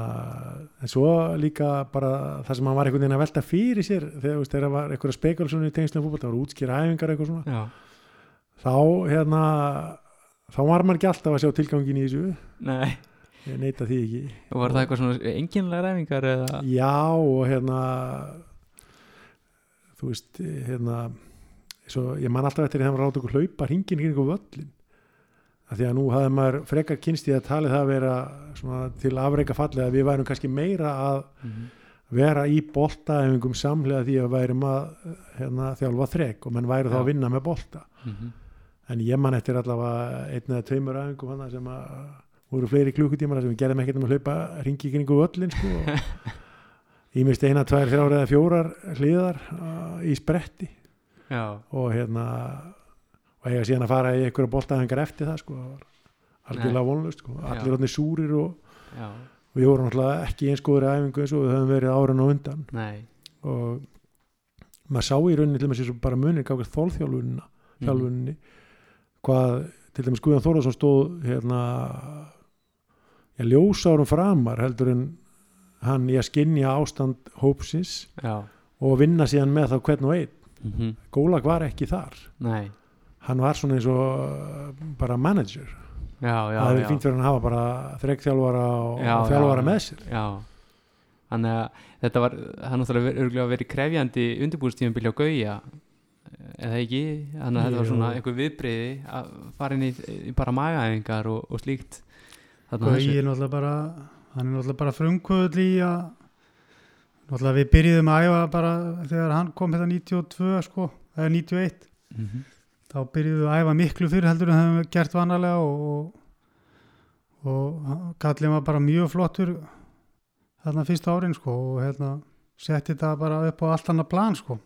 en svo líka bara það sem hann var einhvern veginn að velta fyrir sér þegar veist, þegar var einhverja spekulsunu í tengslum fútbolt, það voru útskýra æfingar eitthvað svona. Já. þá hérna þá var maður ekki alltaf að sjá tilgangin í þessu. Nei, ég neita því ekki. Var það eitthvað svona enginlega ræfingar eða? Já og hérna þú veist hérna svo, ég man alltaf eftir því að hann rátt okkur hlaupa hringin kring okkur völlin af því að nú hafði maður frekar kynst í að tali það að vera svona, til afreika fallið að við værum kannski meira að Mm -hmm. vera í boltaæfingum samlega því að værum að hérna, þjálfa þrek og menn væri þá Já. að vinna með bolta Mhm. en ég man eftir allavega einn eða tveimur æfingum hana sem að voru fleiri klukkutímar sem við gerðum ekkert um að hlaupa ringi kringu völlin sko og ég misti eina, tvær, þrjár eða fjórar hliðar uh, í spretti Já, og hérna og eiga síðan að fara í einhverja boltaæfingar eftir það sko algjörlega vonlust sko. allir Já. orðnir súrir og, já, og við vorum náttúrulega ekki eins góður æfingu eins og við höfum verið árun og undan. Nei. Og maður sá í rauninni til dæmis eins og bara munir gákast þólþjálfunina Mhm. þjálfunni hvað til dæmis Guðjón Þórðarsson stóð hérna já, ljósárum framar heldur en hann í að skinja ástand hópsins Já, og vinna síðan með þá hvern og einn. Mm Gólag var ekki þar. Nei hann var svona eins og uh, bara manager. Já, já, það já. fínt fyrir hann að hafa bara þrekkþjálfara og, og þjálfara já, með sér. Já, þannig að þetta var, það er náttúrulega örgulega verið krefjandi undirbúrstífum byrja á gauja eða ekki, þannig að þetta var svona einhver viðbreyði að fara inn í, í bara magaæfingar og, og slíkt Gauji er náttúrulega bara hann er náttúrulega bara frumkvöld í að náttúrulega við byrjuðum að æfa bara þegar hann kom þetta 92 sko, eða 91 Mhm. Þá byrjuðum við að æfa miklu fyrir heldur en það hefum við gert vanalega og, og, og kallið var bara mjög flottur þarna fyrsta árin sko og hérna setti þetta bara upp á allt annað plan sko.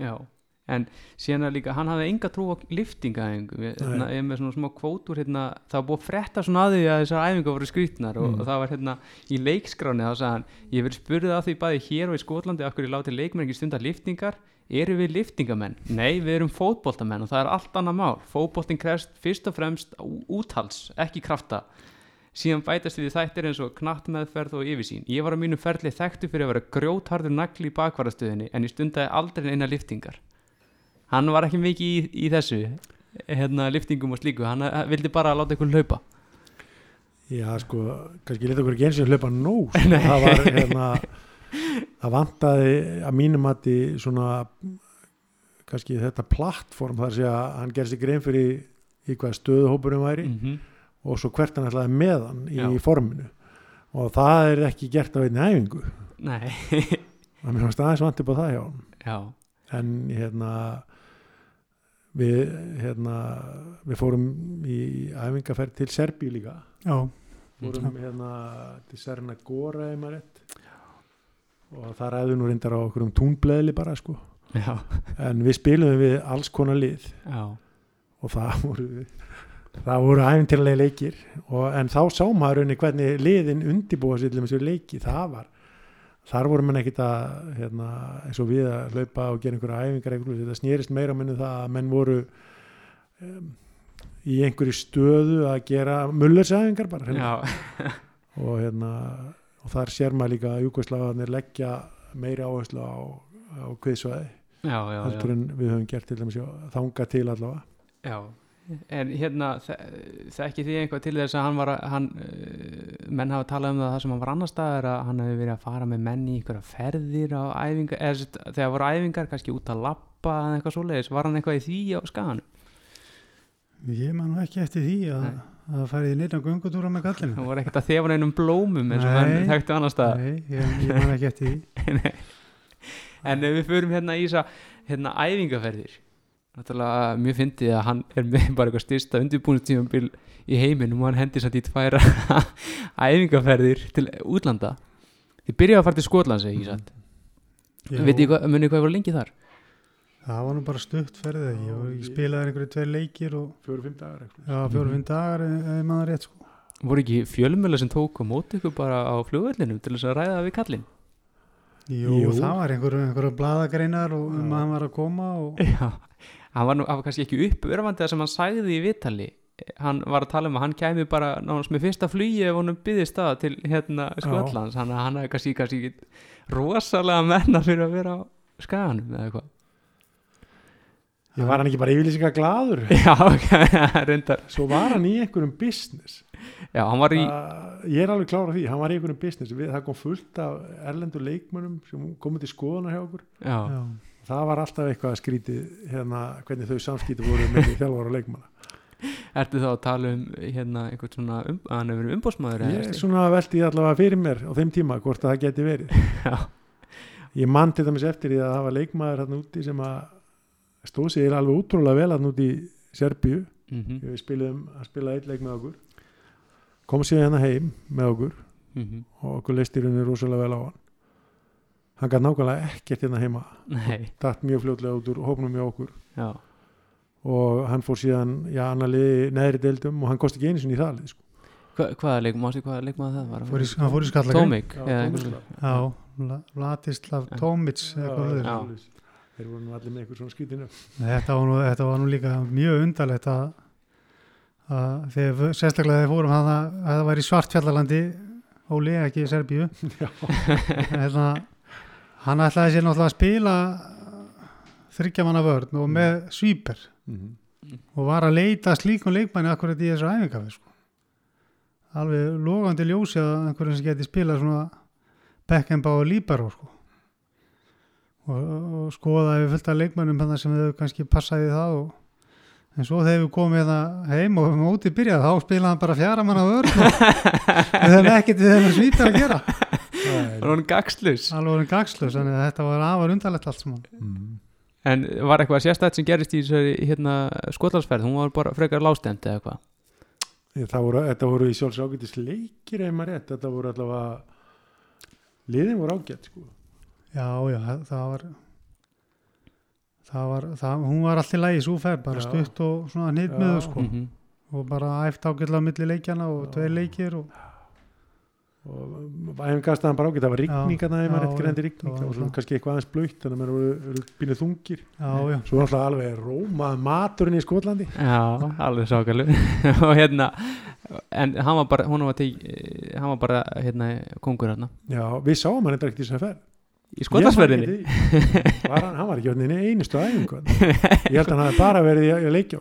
Já, en síðan er líka, hann hafði enga trú á liftingaæfingu, hérna, ég er með svona smá kvótur hérna, það var búið að frétta svona að því að þessar æfingar voru skrýtnar og, Mm. og það var hérna í leikskráni þá sagði hann, ég verið spurðið að því bæði hér og í Skotlandi af hverju láti leikmenn ekki stundar liftingar eru við liftingamenn? Nei, við erum fótboltamenn og það er allt annað mál fótboltin krefst fyrst og fremst ú- úthalds, ekki krafta síðan bætast við þættir eins og knattmeðferð og yfirsýn. Ég var á mínu ferli þekktu fyrir að vera grjótharður nagli í bakvarastöðinni en ég stundaði aldrei eina liftingar. Hann var ekki mikið í, í þessu hérna liftingum og slíku, hann eh, vildi bara láta ykkur hlaupa. Já, sko, kannski leta okkur ekki eins og hlaupa nóg sko. Nei. það var hérna það vantaði að mínum mati svona kannski þetta plattform þar sé að hann gerði sig grein fyrir í hvað stöðuhópurum væri Mm og svo hvert hann ætlaði með hann í Já. forminu. Og það er ekki gert á einni æfingu. Nei, það mér fannst aðeins vant upp á það hjá hann já, en hérna við hérna við fórum í æfingaferð til Serbíu líka. Já, fórum hérna til Serna Góra ef maður rétt og það ræðu nú reyndar á okkur um túnbleðli bara sko. Já, en við spilum við alls konar lið. Já, og það voru það voru æfintirlega leikir. Og, en þá sá maður henni hvernig liðin undibúa sér til þessu leiki. Það var þar voru menn ekkit að hérna, eins og við að hlaupa og gera einhverja æfingar einhverju, þetta snýrist meira mennu það að menn voru um, í einhverju stöðu að gera mullersæfingar bara já, og hérna og þar sér maður líka að Júkoslavarnir leggja meiri áherslu á, á kviðsvæði já, já, já. heldur en við höfum gert til dæmis þanga til allavega Já, en hérna þekki því einhvað til þess að hann var hann, uh, menn hafa talað um það það sem hann var annar staðar að hann hefði verið að fara með menn í einhverja ferðir á æfingar, eða þegar voru æfingar kannski út að lappa eða eitthvað svoleiðis, var hann eitthvað í því á skaganum? ég man nú ekki eftir því að, Nei. Að það færið nýrna göngutúra með Hann kallinu voru ekkert að þefa neinum blómum eins og Nei. menn þekktu annar staðar. Nei, ég, ég man ekki eftir því. En við förum hérna í þess hérna æfingaferðir náttúrulega mjög fyndið að hann er með bara eitthvað styrsta undirbúinistífambil í heiminum og hann hendir samt í tværa æfingaferðir til útlanda. Þið byrjaðu að fara til Skotlands eða ekki satt? Munið hvað ég voru lengi þar það var nú bara stutt ferðið ég, var- ég spilaði einhverju tveir leikir og fjóru-fimm dagar eitthvað. já, fjóru-fimm dagar ef maður rétt sko. Voru ekki fjölmjöla sem tók á móti ykkur bara á flugvellinum til þess að ræða við kallinn? Jú, Jú. það var einhverju, einhverju bladagreinar og um hann var að koma og Já, hann var nú hann var kannski ekki uppörfandi það sem hann sagði í vitali hann var að tala um að hann kæmi bara nánast með fyrsta flugi ef honum byggðist það til hérna Skotlands. Hann, hann hefði kannski, kannski ekki rosalega menna fyrir að vera á skaganum eða eitthvað ég var hann ekki bara yfirlýsingar gladur Já, reyndar. Svo var hann í einhverjum business. Já, hann var í uh, ég er alveg klára því, hann var í einhverjum business. Við, það kom fullt af erlendur leikmönnum sem komið til skoðunar hjá okkur. Já, já, það var alltaf eitthvað skrítið hérna, hvernig þau samskipti voru með þjálfara og leikmanna. Ertu þá að tala um hérna einhvern svona, um, að hann hefur verið umbóðsmaður ég er svona veldi allavega fyrir mér á þeim tíma hvort að það geti verið. Já, ég mann til dæmis eftir því að það var leikmaður hann úti sem að stóð sig alveg útrúlega vel hann úti í Serbíu. Mhm, við spilum, hann spilaði eitt leik með okkur. Kom síðan hérna heim með okkur. Mhm. Og okkur leistir henni rosalega vel á hann. Hann gæti nákvæmlega ekkert hérna heima. Nei, datt mjög fljótlega út úr hópnum með okkur. Já, og hann fór síðan já, annar liði neðri deildum og hann kosti ekki einu sinni í það sko. Hva, hvaða leik, mástu hvaða leikmaður það var? fór í, hann fór í skallagrein Tómik, Já, eða einhver þeir voru nú allir með eitthvað svona skýtinu þetta þetta var nú líka mjög undarlegt að, að þegar sérstaklega þegar fórum að að það var í svartfjallalandi Óli, ekki í Serbíu hérna, hann ætlaði sér náttúrulega að spila þryggjamanna vörn og með svíper Mhm. og var að leita að slíkum leikmanni akkurat í þessu æfingafi sko. alveg logandi ljósi að einhverjum sem geti spilað svona Beckenbá og Líbaró sko. Og, og skoða ef fullt af leikmannum þarna sem þau kannski passaði í það og, en svo þegar við komum hérna heim og mótið byrjað þá spilaði hann bara fjara manna vörn og við höfum ekkert við þeim svítið að gera. Það var hann gagslus alveg voru gagslös, þannig að þetta var afar undarlegt allt saman. Mm. En var eitthvað sérstætt sem gerist í hérna, skotlandsferð, hún var bara frekar lástemt eða eitthvað? Það voru, þetta voru í sjálfs ágætis leikir ef maður rétt, þetta voru allavega liðin voru ágætt sko. Já, já, það- var það var, það, hún var allt í lagi svo fer, bara Já. stutt og svona hnitmiðu Já. sko, Mhm. og bara æft ágætlega á milli leikjana og Já. tveir leikir og og æfingastaðan bara ágætt, það var rigning að það Já, var rétt greindi já, rigning, það var það var svona kannski eitthvað aðeins blöytt þannig að voru, voru býnið þungir. Já, já, svo var alltaf alveg rómað maturinn í Skotlandi. Já, alveg sákalu og hérna en hann var bara, hún var til hann var bara hérna kongur hérna Já, við sáum hann eitthvað ekkert í þess að ferð í. Var hann, hann var ekki orðin í einustu æfingu ég held að hann hafi bara verið í, í leikjó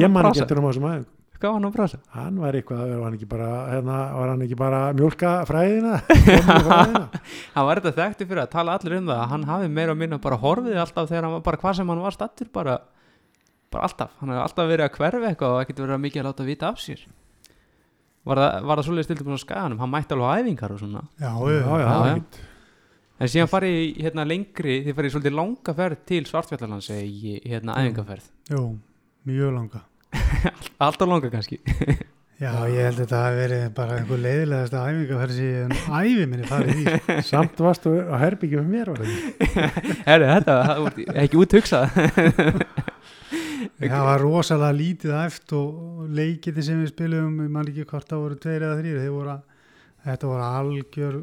ég man að ekki eftir um þessum æfingu Hvað var hann að brasa? hann var eitthvað, var hann ekki bara hérna, var hann ekki bara að mjólka fræðina? Fræðina? Hann var þetta þekktu fyrir að tala allir um það að hann hafi meira og minna bara horfið alltaf þegar hann var bara hvað sem hann var stattur bara, bara alltaf, hann hefði alltaf verið að hverfa eitthvað og ekkert verið mikið að láta vita af sér. Var það, það svolítið stildum á skaganum, hann mætti alveg æfingar og svona. Já, já, Já, já, já. En síðan farið í hérna lengri, þið farið í svolítið langa ferð til Svartfjallalands í hérna æfingaferð. Jú, mjög langa. Alltaf langa kannski. Já, ég held að þetta hafi verið bara einhver leiðilegast að æfingaferð sem æfi minni farið í. samt varstu á herbyggjum með mér var það ekki? Herri, þetta var ekki úthugsað. Það var rosalega lítið æft og leikiti sem við spilum, ég man ekki hvort það voru tveir eða þrýr, þeir voru að, þetta voru algjör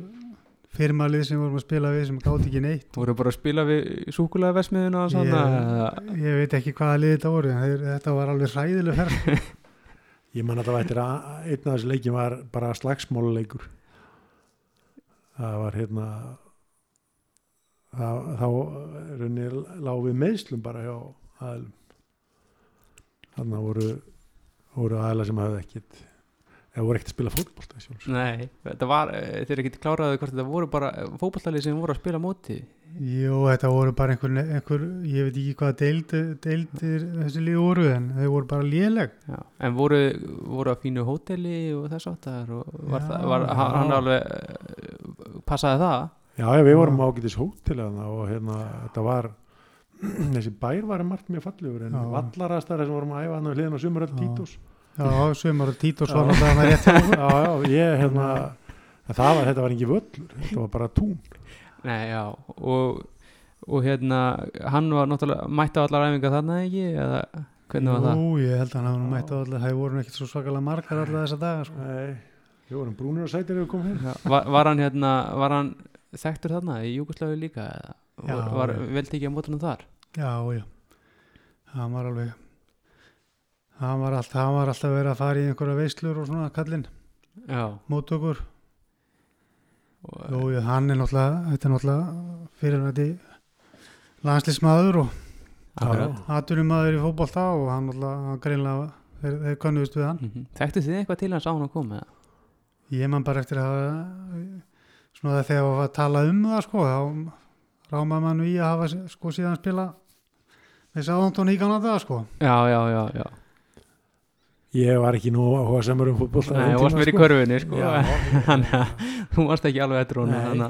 firmalið sem vorum að spila við sem gátt ekki neitt. Voru bara að spila við súkulega vesmiðuna og svona Ég, ég veit ekki hvaða lið þetta voru, þetta var alveg hræðileg ferð. ég man að það vættir að einn af þessu leikin var bara slagsmáluleikur það var hérna það, þá runni lág við meðslum bara hjá aðlum þannig að voru voru aðla sem hafði ekkit eða voru ekkert að spila fótbolta sjálfs Nei, þetta var, eh, þeir ekki kláraði hvort þetta voru bara fótballtalið sem voru að spila móti Jú, þetta voru bara einhver, einhver ég veit ekki hvaða deild, deildir þessi lið voru, en þeir voru bara léleg. Já. En voru, voru að fínu hóteli og þess áttar og var, Já, það, var hann, hann alveg eh, passaði það já, við vorum ágætis hótel þarna og hérna, þetta var þessi bær var margt mjög fallegur en Já. vallarastar sem vorum að æfa hann á hliðin á sumuröld Já. Títus Já, og Já. náttúrulega með rétt hjá okkur. já, já, ég hérna en það var, þetta var ekki völlur, þetta var bara tún Nei, já, og, og hérna, hann var náttúrulega mætti á allar æfingar þarna ekki, eða hvernig var það? Jú, ég held að hann hafði mætt á allir, það voru ekkert svo svakalega margar allir þessa daga, sko. Nei, við vorum brúnir og sætir ef við komum hér Já, var, var hann hérna, var hann þekktur þarna í Júgoslavi líka, eða Já, var, var vel tekið á mótunum þar? Já, já. Hann var alveg, hann var alltaf, hann var alltaf verið að fara í einhverja veislur og svona kallinn, mót okkur. og, hann er náttúrulega, þetta er náttúrulega fyrir þetta landslýsmaður og atvinnumadur í fótbolta og hann náttúrulega, greinlega, þeir, þeir kannuðust við hann. Mm Þekktu þið eitthvað til hans á hann að koma? Ég man bara eftir að svona þegar það var að tala um það, sko, þá ráma mann í að hafa, sko, síðan spila með Sáðantón í kannan það, sko. Já, já, já, já. Ég var ekki nú áhuga samar um Nei, þú varst verið í körfunni, sko. Já, Þannig að þú varst ekki alveg eftir að,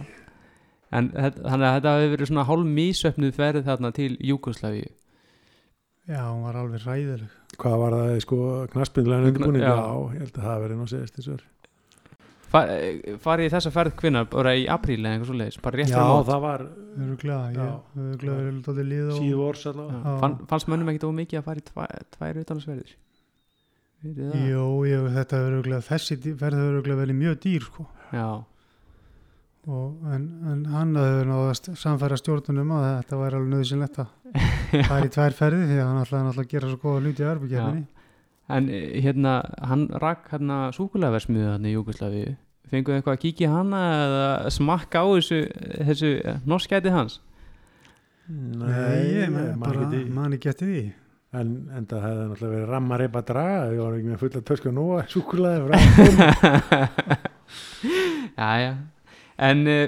en þannig að þetta hefði verið svona hálf mísöfnuð ferð þarna til Júgoslavíu. Já, hún var alveg ræðileg. Hvað var það, sko, knaspinlega undirbúning? Já. Já. ég held að það verið nú segist þessu verið. Fa farið í þessa ferð kvinnar bara í apríl eða eitthvað svo leiðis, bara rétt Já, fyrir mót. það var Já. ég, öruglega verið tótið lið og... síðu. Já. Já. Fann, fannst mönnum ekkit of mikið að fara í tvær, utanarsverðir? Vitið það? Jú, jú, þetta er öruglega, þessi öruglega verið mjög dýr, sko. Já, Og, en, en hann hefur náðast samfæra stjórnunum að þetta væri alveg nöðsynlegt að fara í tvær ferði því að hann ætlaði náttúrulega að gera svo góða hluti í arbyggjafni. en eh, hérna, hann rakk hérna súkulegaversmiðu hann í Júgoslavíu. Fenguðu eitthvað að kíkja í hana eða smakka á þessu, þessu norskæti hans? Nei, ég man, man bara, ekki því. man ekki eftir því. En, en það hefði náttúrulega verið ramma reypa að draga, við vorum ekki með fulla tösku nú að súkulaði frá. já, já. En uh,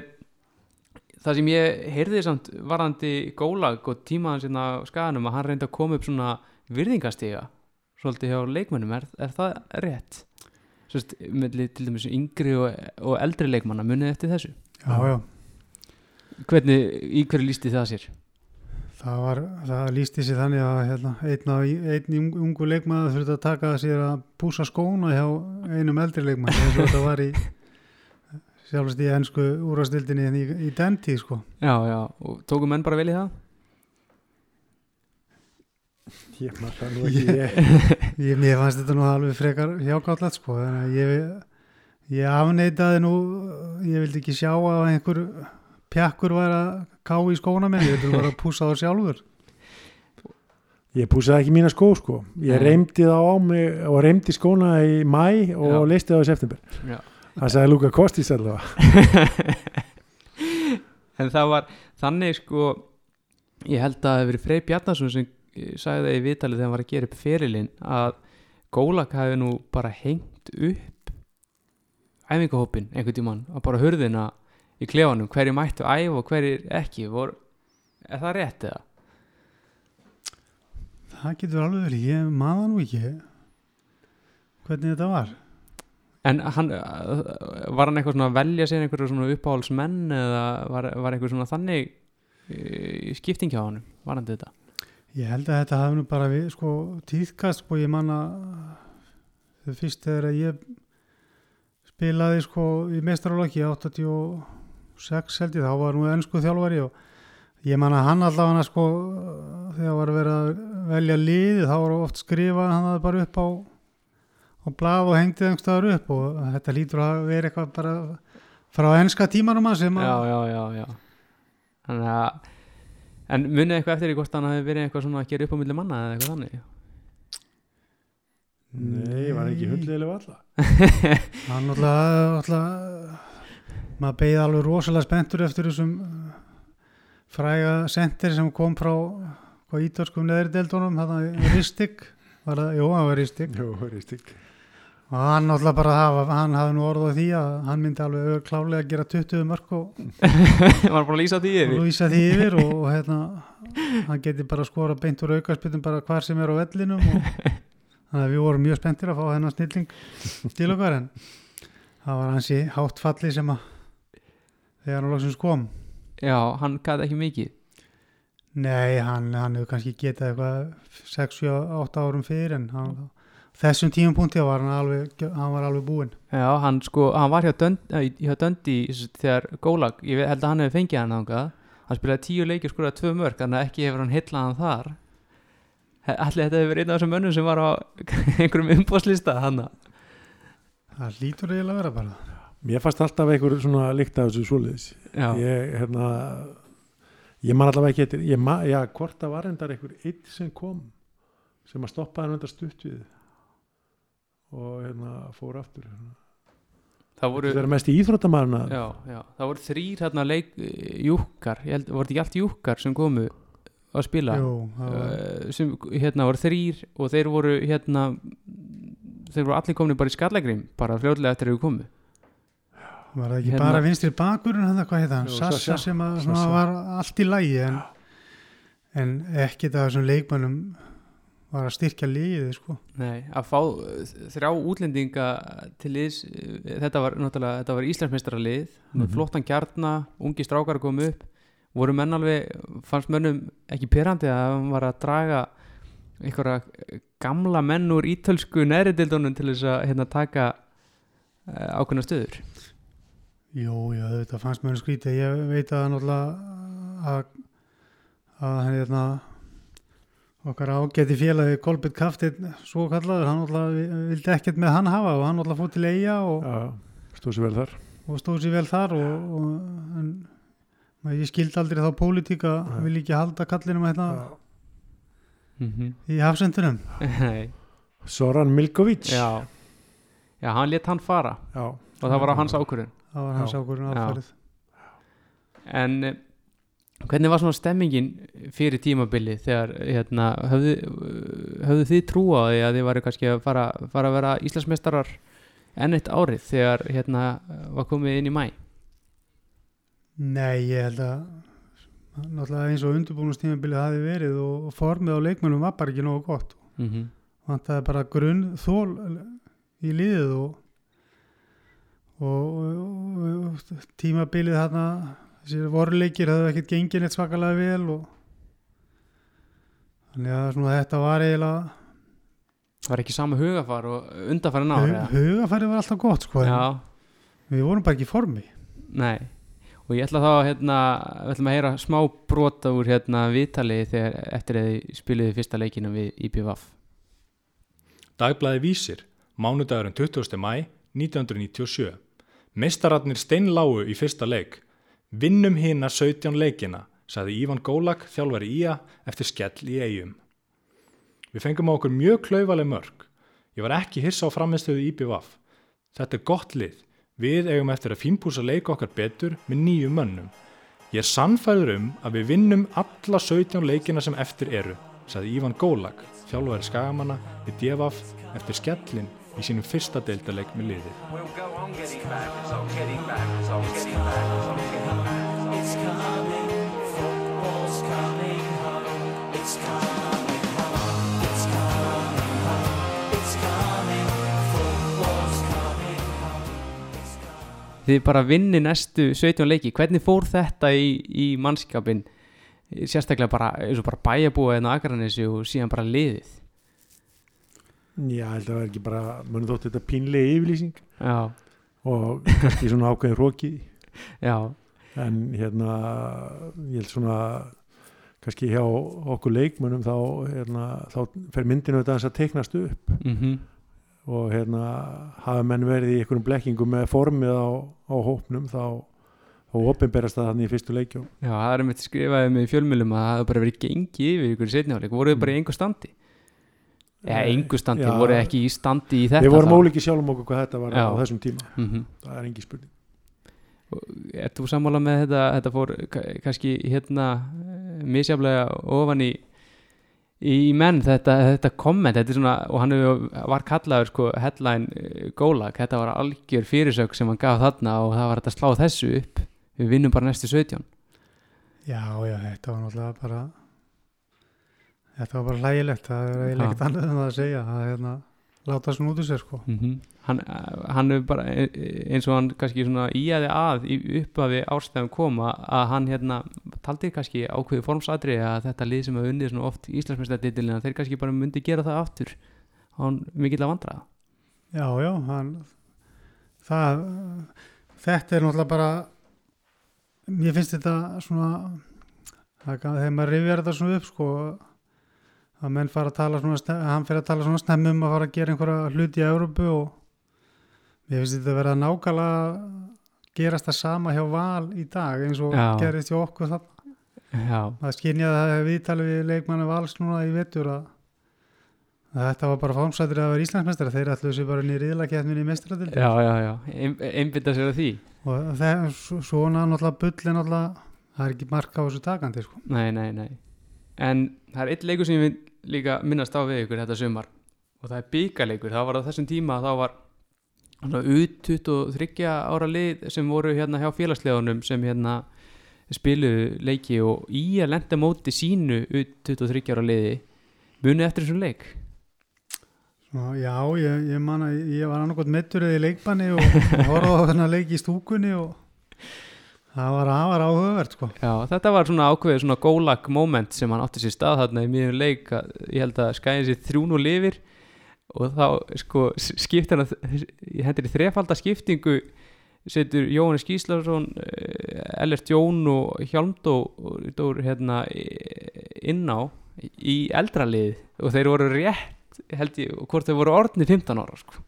það sem ég heyrði samt varandi gólag og tíma hans hérna á skaganum að hann reyndi að koma upp svona virðingastiga svolítið hjá leikmönnum, er, er það rétt? Sérst, með til dæmis yngri og, og eldri leikmanna munið eftir þessu já, já, hvernig, í hverju lísti það sér? Það var það lísti sér þannig að hérna, einn, af, einn ung- ungu leikmaður þurfti að taka sér að púsa skóna hjá einum eldri leikmann eins og þetta var í sjálfst í ennsku úrastildinni í, í den tíð sko Já, já, og tóku menn bara vel í það? Ég maður það nú ekki ég. ég, mér fannst þetta nú alveg frekar hjákáttlegt sko þannig að ég, ég afneitaði nú ég vildi ekki sjá að einhver pjakkur var að ká í skóna minn, ég vildi bara púsa það sjálfur Ég púsaði ekki mína skó sko. Ég reymdi þá á mig og reymdi skóna í mæ og leisti það í september. Já Það sagði Luka Kostis allavega. En það var þannig sko ég held að það hefur verið Frey Bjarnason sem eh, sagði það í vitalið þegar hann var að gera upp ferilinn að Gólak hafi nú bara hengt upp æfingahópin einhvern tímann að bara hurðina í klefanum, hverju mættu æf og hverju ekki vor, er það rétt eða? það getur alveg verið, ég maður nú ekki hvernig þetta var en hann eh, var hann eitthvað svona að velja sér einhverju svona uppáhaldsmenn eða var, var eitthvað svona þannig eh, skiptingi á hann var hann þetta? ég held að þetta hafði nú bara við sko týðkast og sko, ég manna þau eh, fyrst þegar ég spilaði sko í mestrarlokki 88 2006 held ég, þá var nú ennsku þjálfari og ég man að hann alltaf hann að sko þegar var verið að velja líði þá var oft skrifað hann að bara upp á og bláð og hengtið einhverstaður upp og þetta lítur að vera eitthvað bara frá ennska tímanum að sem að Já, já, já, já. Þannig að, en munið eitthvað eftir í hvort þannig að það hefur verið eitthvað svona að gera upp á milli manna eða eitthvað þannig? Nei, Nei. var ekki hundlið eða alltaf? Hann alltaf maður beigði alveg rosalega spenntur eftir þessum uh, fræga sendir sem kom frá hvað ítalskum neðri deildunum hann Ristik. Var það, jú, hann var Ristik. Og hann náttúrulega bara hafa, hann hafði nú orðað því að hann myndi alveg klárlega að gera 20 mörg og, var bara að lýsa því yfir? Lýsa því yfir og, og hérna hann geti bara skora beint úr aukarspytum bara hvar sem er á vellinum og þannig að við vorum mjög spenntir að fá hennar snilling til okkar en það var hansi hátt falli sem að þegar hann loksins kom. Já, hann gæti ekki mikið. Nei, hann, hann hefur kannski getað eitthvað 6-7-8 árum fyrir en hann, þessum tímapunkti var hann alveg, hann var alveg búinn. Já, hann sko, hann var hjá Döndi, hjá Döndi þegar Gólag, ég held að hann hefði fengið hann þangað. Hann spilaði tíu leikir skoraði tvö mörg þannig að ekki hefur hann hillað hann þar. Allir þetta hefur verið einn af þessum mönnum sem var á einhverjum umbóðslista hann það lítur eiginlega að vera bara Mér fannst alltaf einhver svona líkt af þessu svoleiðis. já, Ég, hérna, ég man allavega ekki eftir, ég man, já, hvort það var endar einhver eitt sem kom sem að stoppa hann undar stutt við og hérna fór aftur. það voru Það er mest í íþróttamarna. Já, já, það voru þrýr hérna leik júkkar, ég held, voru þetta ekki allt júkkar sem komu að spila var, uh, sem hérna voru þrýr og þeir voru hérna þeir voru allir komni bara í skallegrim bara fljóðlega eftir að við komu var það ekki hérna- bara vinstri bakurinn hann hvað heit hann, Sassa Sassa. sem að, svona, Sassa. var allt í lægi en, en ekkit af þessum leikmönnum var að styrkja liðið sko Nei, að fá uh, þrjá útlendinga til liðs uh, þetta var náttúrulega, þetta var Íslandsmeistaralið með Mhm. flottan kjarna, ungi strákar komu upp, voru menn alveg fannst mönnum ekki pyrrandi að hann var að draga einhverja gamla menn úr ítölsku neðridildunum til þess að hérna taka uh, ákveðna stöður Jú, já, þetta fannst mér skrítið. Ég veit að náttúrulega að, að hérna, okkar ágæti félagi Kolbjörn Kaftin, svo kallaður, hann náttúrulega vi- vildi ekkert með hann hafa og hann náttúrulega fór til eiga og, Já, stóð sér vel þar. og stóð sér vel þar og, og en, ég skildi aldrei þá pólitíka, Nei. vil ekki halda kallinum hérna mm -hmm. í hafsendunum. Nei, Soran Milkovic. já Já, hann let hann fara Já. og það var á hans ákvörðun Það var hans ákvörðun aðferð. En eh, hvernig var svona stemmingin fyrir tímabili þegar hérna, höfðu, höfðu þið trú á því að þið varu kannski að fara, fara að vera Íslandsmeistarar enn eitt árið þegar hérna var komið inn í mæ? Nei, ég held að náttúrulega eins og undirbúinustímabilið hafi verið og formið á leikmennum var bara ekki nógu gott mm -hmm. vantaði bara grunn þól í liðið og, og, og, og tímabilið þarna þessir voruleikir hafði ekkert gengið neitt svakalega vel og þannig að svona, þetta var eiginlega Það var ekki sama hugafar og undanfærin ár hu- eða? hugafærið var alltaf gott sko, við vorum bara ekki í formi nei og ég ætla þá hérna, við ætlum að heyra smá brota úr hérna viðtali þegar eftir að þið spiliði fyrsta leikinu við IPVAF Dagblæði vísir, mánudagurinn 20. mæ 1997. Meistararnir steinláu í fyrsta leik. Vinnum hina 17 leikina, sagði Ívan Gólak, þjálfari Ía, eftir skell í eigum. Við fengum á okkur mjög klaufaleg mörg. Ég var ekki hissa á framistöðu IPVAF. Þetta er gott lið. Við eigum eftir að fínpúsa leika okkar betur með nýju mönnum. Ég er sannfæður um að við vinnum alla 17 leikina sem eftir eru, sagði Ívan Gólak, þjálfari skagamanna við DFF eftir skellin í sínum fyrsta deildarleik með home. Þið bara vinni næstu 17 leiki. Hvernig fór þetta í, í mannskapin sérstaklega bara, eins og bara bæjabúa en á Akranessi og síðan bara liðið Já, held að það var ekki bara mönum þótt þetta pínlega yfirlýsing. Já, og kannski svona ákveðin róki já, en hérna ég held svona kannski hjá okkur leikmönnum þá, hérna, þá fer myndinu þetta að teiknast upp. Mhm. Og hérna hafa menn verið í einhverjum blekkingum með formið á, á hópnum þá, þá opinberast það þannig í fyrstu leikjum. Já, það er mitt skrifaði með í fjölmjölum að það hefði bara verið gengið yfir ykkur í setniháleik voruð þið bara í engu standi eða engu standi, já. voruð þið ekki í standi í þetta Við vorum þá? ólíki sjálfum okkur hvað þetta var Já. á þessum tíma Mhm. það er engi spurning Er þú sammála með þetta þetta fór ka- kannski hérna eh, misjaflega ofan í í menn þetta, þetta komment þetta er svona, og hann var kallaður sko, headline eh, gólag þetta var algjör fyrirsök sem hann gaf þarna og það var þetta slá þessu upp við vinnum bara næstu 17 Já, já, þetta var náttúrulega bara þetta var bara hlægilegt það er eiginlega ekkert annað en það að segja að hérna, láta svona út úr sér sko. Mm hann, hann hefur bara eh, eins og hann kannski svona íæði að í upphafi ástæðum koma að hann hérna taldi kannski ákveði formsadri að þetta lið sem hefur unnið svona oft Íslandsmeistatitilin að þeir kannski bara myndi gera það aftur hann mikill að vandra Já, já, hann það, þetta er náttúrulega bara mér finnst þetta svona það, þegar maður rifjar þetta svona upp sko að menn fara að tala svona sne- hann fyrir að tala svona snemmum að fara að gera einhverja hluti í Európu og mér finnst þetta að vera nákvæmlega gerast það sama hjá Val í dag eins og Já. gerist hjá okkur þarna Já, það skynjaði það við talið við leikmanni vals núna í vetur að, að þetta var bara fámsættir að vera Íslandsmeistara þeir ætluðu sér bara nýri íðlaketmin í meistaradildi já, já, já. Ein, einbytta sér að því og það, svona náttúrulega bull er náttúrulega það er ekki marka á þessu takandi sko. Nei, nei, nei En það er eitt leikur sem ég vil líka minnast á við ykkur þetta sumar. Og það er byggaleikur, það var á þessum tíma þá var svona U23 ára lið sem voru hérna hjá félagslegunum sem hérna spiluðu leiki og í að lenda móti sínu U23 ára liði. Munið eftir þessum leik? Já, ég, ég man að ég var annarkot meittur eða í leikbanni og, horfði á þennan leik í stúkunni og það var afar áhugavert sko. Já, þetta var svona ákveðið svona gólag moment sem hann átti sér stað þarna í miðjum leik ég held að skæði sér þrjún og lifir og þá sko skipt hann hendur í þrefalda skiptingu setur Jóhannes Gíslason Ellert Jón og Hjálmdór hérna inn á í eldra lið og þeir voru rétt held ég, hvort þeir voru orðni 15 ára sko.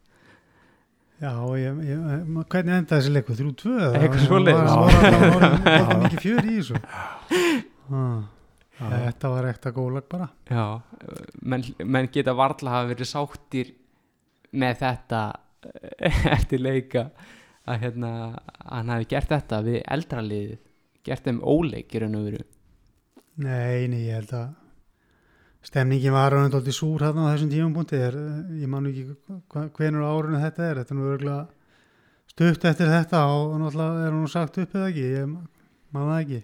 Já, ég, ég, hvernig endaði þessi leiku? Þrjú tvö? eða? Eitthvað svoleiðis. Það var- mikið fjör í þessu ah, Þetta var ekta gólag bara Já, menn, menn geta varla hafa verið sáttir með þetta eh, eftir leika að hérna, hann hafi gert þetta við eldra liðið gert þeim óleik í raun og veru Nei, nei, ég held að stemningin var hann alltaf súr hann á þessum tímapunkti. Er, ég man nú ekki hvenur á árinu þetta er. Þetta er nú örgulega stutt eftir þetta og náttúrulega er hann sagt upp eða ekki? Ég man það ekki.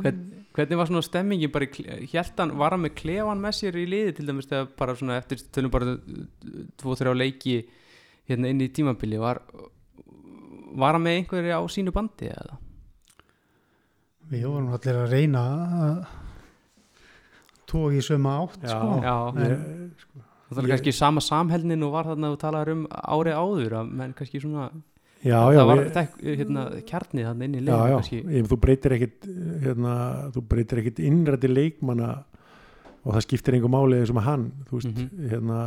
Hvern, hvernig var svona stemmingi bara helt hann, var hann með klefan með sér í liði til dæmis þegar bara svona eftir tölum bara tvo þrjá leiki hérna inn í tímabili var, var hann með einhverju á sínu bandi eða? Við vorum allir að reyna að tók í söma átt Já. sko. Já, Ég, það er ég- kannski sama samhelnin og var þarna að tala um árið áður að menn kannski svona, já, já, það var við- þekk, hérna, kjarnið þarna inn í ég, þú breytir ekkit hérna, þú breytir ekkit innrætti leikmanna og það skiptir einhver máli eins og með hann. Þú veist, Mhm. hérna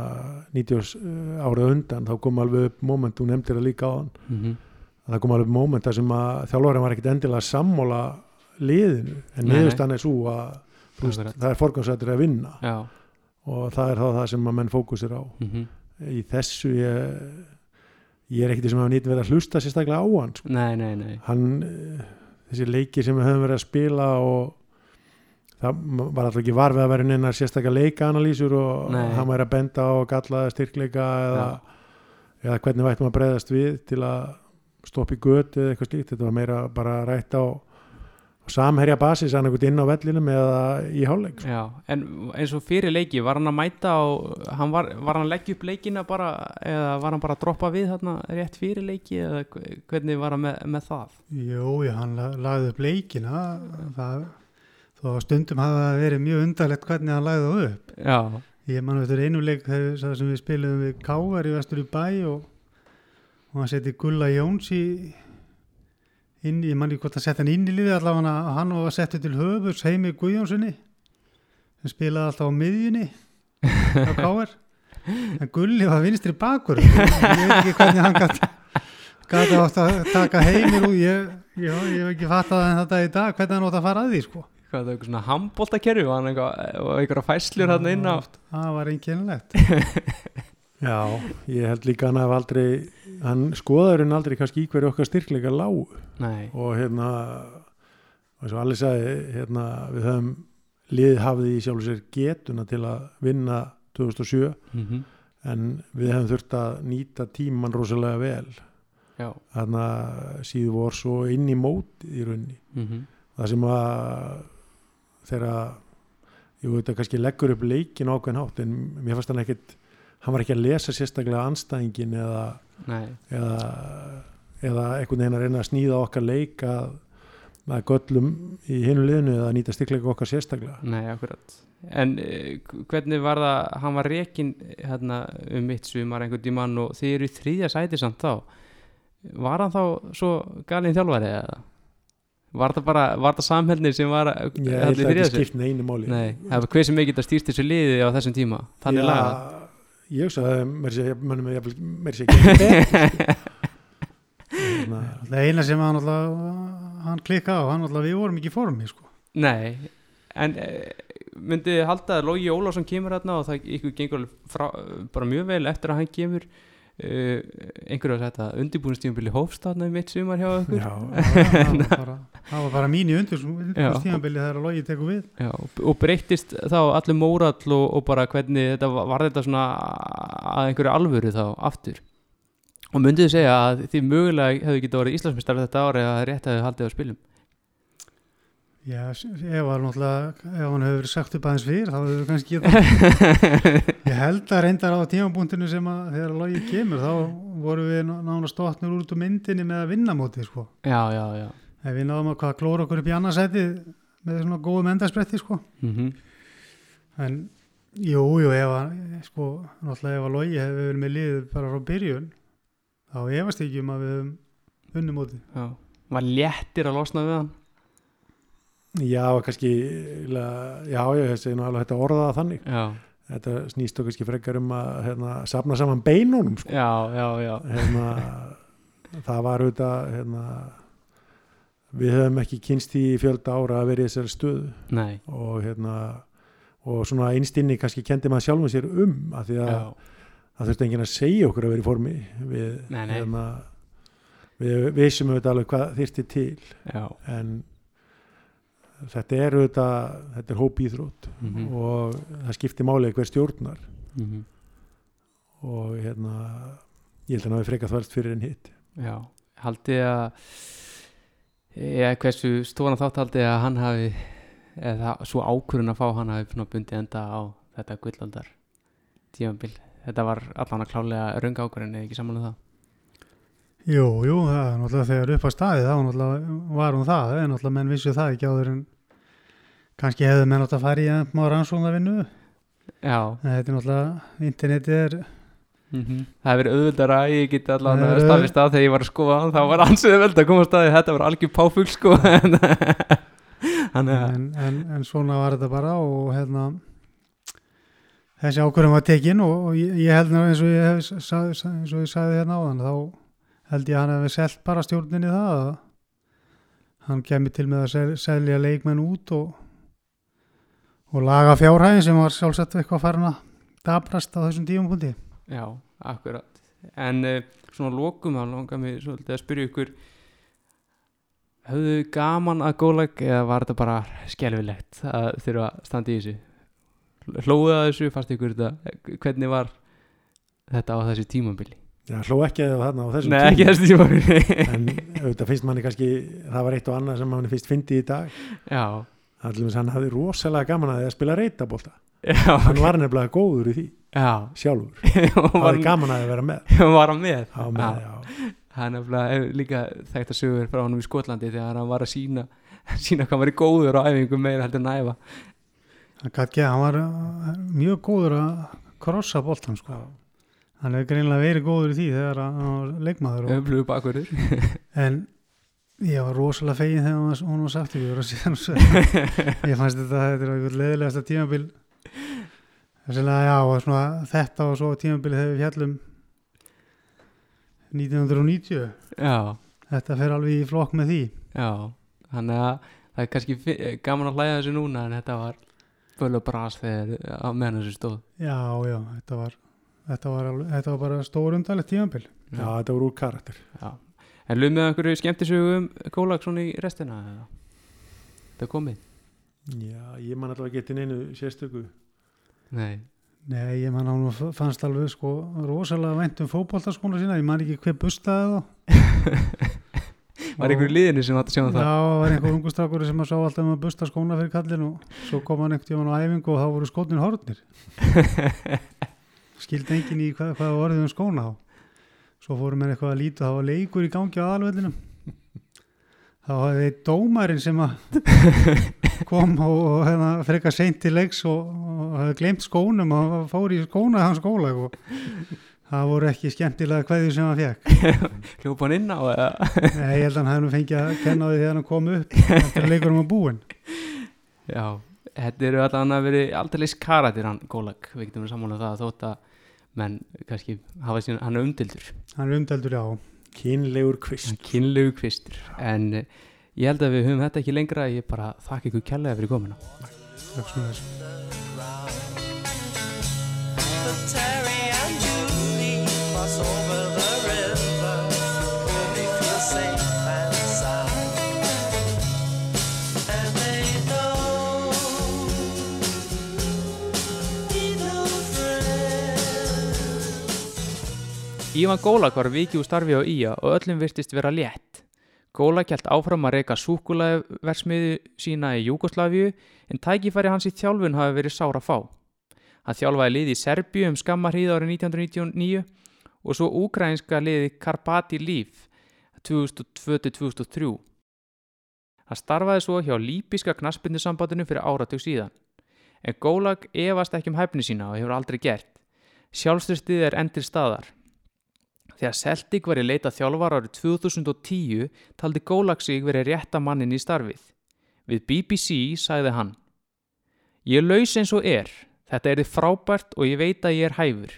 90 árið á undan, þá kom alveg upp moment, þú nefndir það líka á hann mm það kom alveg upp moment þar sem að þjálfarinn var ekkit endilega sammála liðinu, en niðurstann er svo að þú veist, það er forgansættur að vinna. Já, og það er þá það sem að menn fókusir á. Mm í þessu ég, ég er ekkit sem að nýtt verið að hlusta sérstaklega á hann sko. nei, nei, nei. Hann eh, þessi leiki sem við höfum verið að spila og það var alltaf ekki var við að vera neina sérstaklega leikaanalýsur og hann væri að benda á gallaða styrkleika eða, eða hvernig vættum að breyðast við til að stoppa í göt eða eitthvað slíkt, þetta var meira bara rætt á samherja basis annað inn á vellinum eða í hálfleik sko. Já, en eins og fyrir leiki var hann að mæta á, hann var, var hann að leggja upp leikina bara, eða var hann bara að droppa við þarna rétt fyrir leiki eða hve- hvernig var hann með, með það? Jú, já, hann la- lagði upp leikina það, þó að stundum hafa verið mjög undarlegt hvernig hann lagði það upp Já, ég man eftir einu leik þegar við spilum við Kávar í vestur í bæ og, og hann seti Gulla Jóns í inn, ég man ekki hvort að setja hann inn í liði allavega hann, hann var settið til höfus heimi Guðjónssoni sem spilaði alltaf á miðjunni á Kávar en Gulli var vinstri bakur. Ég veit ekki hvernig hann gæti gæti átt að taka heimir og ég, ég hef ekki fattað en þetta í dag hvernig hann átt að fara að því sko. Hvað er það eitthvað svona handbóltakerfi var hann eitthvað, og einhverja fæslur hann inn á það var einkennilegt Já, ég held líka hann haf aldrei hann skoðaður en aldrei kannski í hverju okkar styrkleika lágu. Nei, og hérna og allir sagði hérna, við höfum lið hafði í sjálf sér getuna til að vinna 2007 mm en við hefum þurft að nýta tíman rosalega vel. Já. Þarna síðu vor svo inn í mót í raunni mm það sem að þegar ég veit að kannski leggur upp leikin ákveðin hátt en mér fannst hann ekkit hann var ekki að lesa sérstaklega anstæðingin eða eða, eða einhvern veginn að reyna að snýða okkar leik að, að göllum í hinu liðinu eða nýta styrkleika okkar sérstaklega. Nei, akkurat. En eh, hvernig var það, hann var rekin hérna, um mitt sumar einhvern tímann og þið eru í þriðja sæti samt þá. Var hann þá svo galinn þjálfari eða? Var það bara, var það samhælnir sem var ég held í að ekki sæti? skipt neinu máli. Nei, það var hver sem ekki geta stýrt þessu liði á þessum tíma? Þannig Já, lagað ég sagði mér sé mönnum ég mér sé ekki betur, sko. Hérna, Það eina sem hann alltaf hann klikka á, hann alltaf við vorum ekki í formi sko. Nei, en e, myndið halda að Lógi Ólafsson kemur hérna og það ykkur gengur alveg frá, bara mjög vel eftir að hann kemur uh, einhverju að þetta undirbúinustífambili hófst þarna um mitt sumar hjá ykkur já, það, var bara, það var bara mín í undir Já. tímabili þegar að logi tekur við Já, og, breyttist þá allur mórall og, og bara hvernig þetta var, var þetta svona að einhverju alvöru þá aftur og myndið þið segja að þið mögulega hefðu getið orðið Íslandsmeistar þetta ári að rétt hefðu haldið á spilum Já, ef hann náttúrulega ef hann hefur sagt upp aðeins fyrir þá hefur við kannski getað ég held að reyndar á tímabúntinu sem að þegar logi kemur þá voru við nána stóttnur út úr myndinni með að vinna mótið sko. Já, já, já ef við náðum að hvað klóra okkur upp í annarsæti með svona góðum endarspretti sko. mm en jú, jú, ef að sko, náttúrulega ef að logi hefur verið með liðið bara frá byrjun þá efast ekki um að við höfum unnum mótið. Já, var léttir að losna við hann? Já, kannski já, ég hef nú alveg hægt að orða það þannig. Já, þetta snýst okkur kannski frekar um að hérna, safna saman beinunum sko. já, já, já. Hérna, það var auðvitað hérna, við höfum ekki kynst í fjölda ára að vera í þessari stöðu. Nei, og hérna og svona einstinni kannski kendi maður sjálfum sér um að því að það þurfti enginn að segja okkur að vera í formi. Við, Nei, nei. Hérna, við vissum auðvitað alveg hvað þyrfti til. Já. En þetta er auðvitað þetta er hóp íþrótt. Mhm. og það skiptir málið hver stjórnar. Mhm. og hérna ég held að hann hafi frekar þværst fyrir en hitt. Já, haldið að eða hversu stóran þáttaldi að hann hafi eða svo ákvörun að fá hann hafi bundið enda á þetta gullaldar tímabil? Þetta var allan að klálega röng ákvörun eða ekki saman um það? Jú, jú, það er náttúrulega þegar upp á staðið þá var hún það en náttúrulega menn vissu það ekki áður en kannski hefðu menn átt að fara í að má rannsóna vinnu já, þetta er náttúrulega, internetið er mm það hefur verið auðvöldara ég geti allan Það að er- staðið stað þegar ég var að skoða þá var ansið auðvöld að koma að staðið þetta var algjör páfugl sko. Að en, en, en svona var þetta bara og hérna þessi ákvörðum var tekin og, og ég, ég held eins og ég, hef, sa, sa, eins og ég sagði hérna á þá held ég að hann hefði selt bara stjórninni það að hann kemur til með að sel, selja leikmenn út og, og laga fjárhæðin sem var sjálfsagt eitthvað farin að dabrast á þessum tíumpunkti Já, akkurat. En uh, svona lokum þá langar mig svolítið að spyrja ykkur Höfðu gaman að góðleg eða var þetta bara skelfilegt að þurfa að standa í þessu? Hlóðu að þessu, fannst ykkur þetta hvernig var þetta á þessu tímabili? Já, hló ekki að þarna á þessum Nei, ekki þessu tímabili. En auðvitað finnst manni kannski það var eitt og annað sem manni finnst fyndi í dag. Já, allir hann hafði rosalega gaman að að spila reytabólta já, hann var nefnilega góður í því. Já. Sjálfur, og það var, var gaman að vera með. Var hann með? Á með, já, Það er nefnilega hef líka þekkt að sögur frá honum í Skotlandi þegar hann var að sína sína hvað hann var í góður á æfingu meira heldur en að æfa. Hann, hann var uh, mjög góður að krossa boltan sko. hann hefur greinlega verið góður í því þegar hann var leikmaður og En ég var rosalega fegin þegar hún var, sagt svo ég fannst þetta þetta er eitthvað tímabil. Þess að já og svona, þetta og svo tímabil þegar við fjallum 1990 Já, þetta fer alveg í flokk með því. Já Þannig að það er kannski gaman að hlæða þessu núna en þetta var bölu bras þegar á meðan þessu stóð. Já já þetta var þetta var, alveg, þetta var bara stór umdalegt tímabil. Já, þetta voru úr karakter. Já. En lögum með einhverju skemmtisögum Kólag svona í restina eða? Það komið? já, ég man alltaf að geta inn einu sérstöku Nei Nei, ég man hann fannst alveg sko rosalega vænt um fótboltaskóna sína ég man ekki hver bustaði þá Var einhverju liðinu sem átt að sjá um Já, það? það var einhver ungustrákur sem að sá alltaf um að busta skóna fyrir kallin og svo kom hann einhvern tímann á æfingu og þá voru skótnin hortnir. Skildi enginn í hvað, hvað var orðið um skóna þá. Svo fórum við eitthvað að líta það var leikur í gangi á alvellinum. Þá eitt dómarinn sem að kom og, og hérna, frekar seint til leiks og, og hafði glemt skónum og fór í skóna hans skóla og það voru ekki skemmtilega hverju sem hann fekk. Hljópa hann inn á eða? Nei, ég held að hann hefði nú fengið að kenna á því þegar hann kom upp eftir leikurum var búinn. Já, þetta eru allan að veri aldrei karatir hann Kólag Við getum við sammála um það þótt að menn kannski hafa sín, hann er umdildur Hann er umdeldur, já. kynlegur kvist. Kynlegu kvistur. En eh, ég held að við höfum þetta ekki lengra. Ég bara þakka ykkur kærlega fyrir komuna. Takk. Svona þessu. Ívan Gólag var vikið úr starfi á Ía og öllum virtist vera létt Gólag kjælt áfram að reyka súkulaði versmiðu sína í Júgoslavíu en tækifæri hans í þjálfun hafi verið sára fá Hann þjálfaði liði í Serbíu um skamma hríð árið 1999 og svo úkrænska liði Karpati Líf 2002-2003. Hann starfaði svo hjá Lípiska knaspindusambandinu fyrir áratug síðan. En Gólag efast ekki um hæfni sína og hefur aldrei gert. Sjálfstyrstið er endir staðar. Þegar Celtic var í leita þjálfar árið 2010 taldi Gólag sig verið rétta mannin í starfið. Við BBC sagði hann Ég laus eins og er. Þetta er þið frábært og ég veit að ég er hæfur.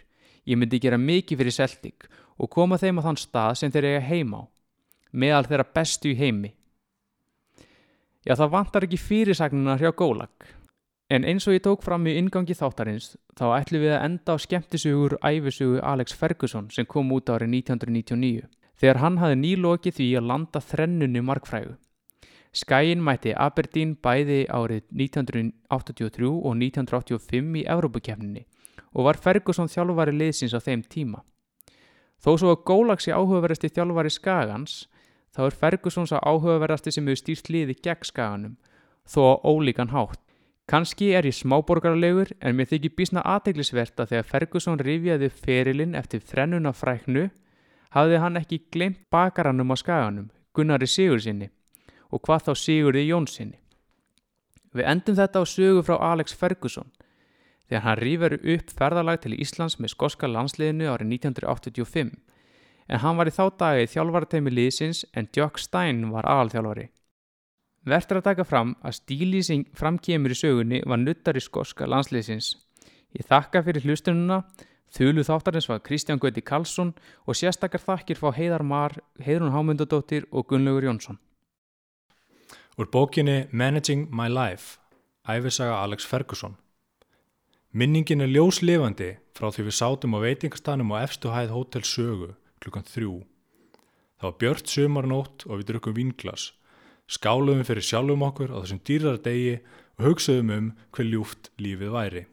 Ég myndi gera mikið fyrir Celtic og koma þeim á þann stað sem þeir eiga heima á. Meðal þeirra bestu í heimi. Já, það vantar ekki fyrirsagnina hjá Gólag. En eins og ég tók fram í ingangi þáttarins, þá ætlum við að enda á skemmtisugur æfisugu Alex Ferguson sem kom út árið 1999. Þegar hann hafði nýlokið því að landa þrennunni markfrægu. Skæin mætti Aberdeen bæði árið 1983 og 1985 í Evrópukefninni og var Ferguson þjálfari liðsins á þeim tíma. Þó svo að Gólags í áhugaverðasti þjálfari Skagans, þá er Ferguson sá áhugaverðasti sem hefur stýrt liði gegn skaganum, þó á ólíkan hátt. Kanski er ég smáborgarlegur en mér þykir bísna aðteglisvert að þegar Ferguson rifjaði ferilinn eftir þrennuna fræknu hafði hann ekki glemt bakarannum á skaganum, Gunnari Sigursinni og hvað þá Sigurði Jónsinni. Við endum þetta á sögu frá Alex Ferguson þegar hann rifjar upp ferðalag til Íslands með skoska landsliðinu árið 1985 en hann var í þá dagi þjálfarateimi liðsins en Jock Stein var aðalþjálfari. Vert er að taka fram að stíli sem framkemur í sögunni var nuttari skoska landsliðsins. Ég þakka fyrir hlustununa, þulu þáttarins var Kristján Gauti Karlsson og sérstakar þakkir fá Heiðar Mar, Heiðrún Hámundadóttir og Gunnlaugur Jónsson. Úr bókinni Managing My Life, æfisaga Alex Ferguson. Minningin er ljóslifandi frá því við sátum á veitingastanum á efstu hæð Hotel Sögu klukkan þrjú. Það var björt sumarnótt og við drukkum vinglas. Skáluðum fyrir sjálfum okkur á þessum dýrar degi og hugsaðum um hver ljúft lífið væri.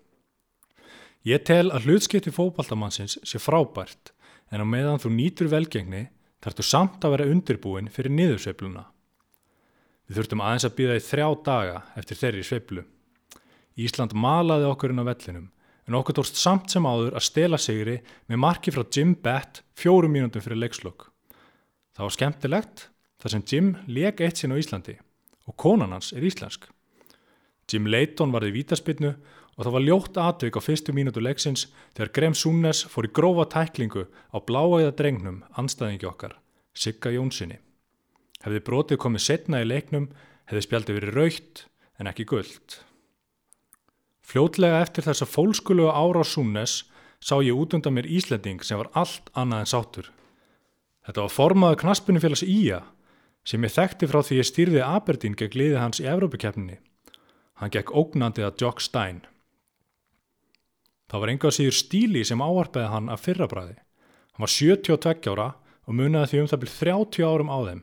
Ég tel að hlutskipti fótbaltamannsins sé frábært en á meðan þú nýtur velgengni þarftu samt að vera undirbúin fyrir niðursveifluna. Við þurftum aðeins að býða í þrjá daga eftir þeirri sveiflu. Ísland malaði okkur inn á vellinum en okkur tókst samt sem áður að stela sigri með marki frá Jim Bett fjórum mínútum fyrir leikslokk. Það var skemmtilegt þar sem Jim leik eitt sinn á Íslandi og konan hans er íslensk. Jim Leighton varði vítaspinnu og það var ljótt atvik á fyrstu mínútu leiksins þegar Graham Súnes fór í grófa tæklingu á bláæða drengnum anstæðingi okkar, Sigga Jónssoni. Hefði brotið komið setna í leiknum hefði spjaldið verið raukt en ekki gullt. Fljótlega eftir þessa fólskuluga ára á Súnes sá ég út undan mér Íslending sem var allt annað en sátur. Þetta var formaður knaspunnifélags Ía sem ég þekkti frá því ég stýrði Aberdeen gegn liði hans í Evrópikeppninni. Hann gekk ógnandi að Jock Stein. Það var enga síður stíli sem áarpaði hann af fyrrabræði. Hann var 72 ára og muniði því um það byrð 30 árum á þeim.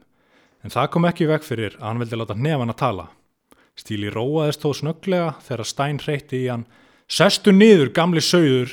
En það kom ekki vekk fyrir að hann vildi láta nefn að tala. Stíli róaðist þó snögglega þegar Stein hreyti í hann Sestu niður, gamli sögður,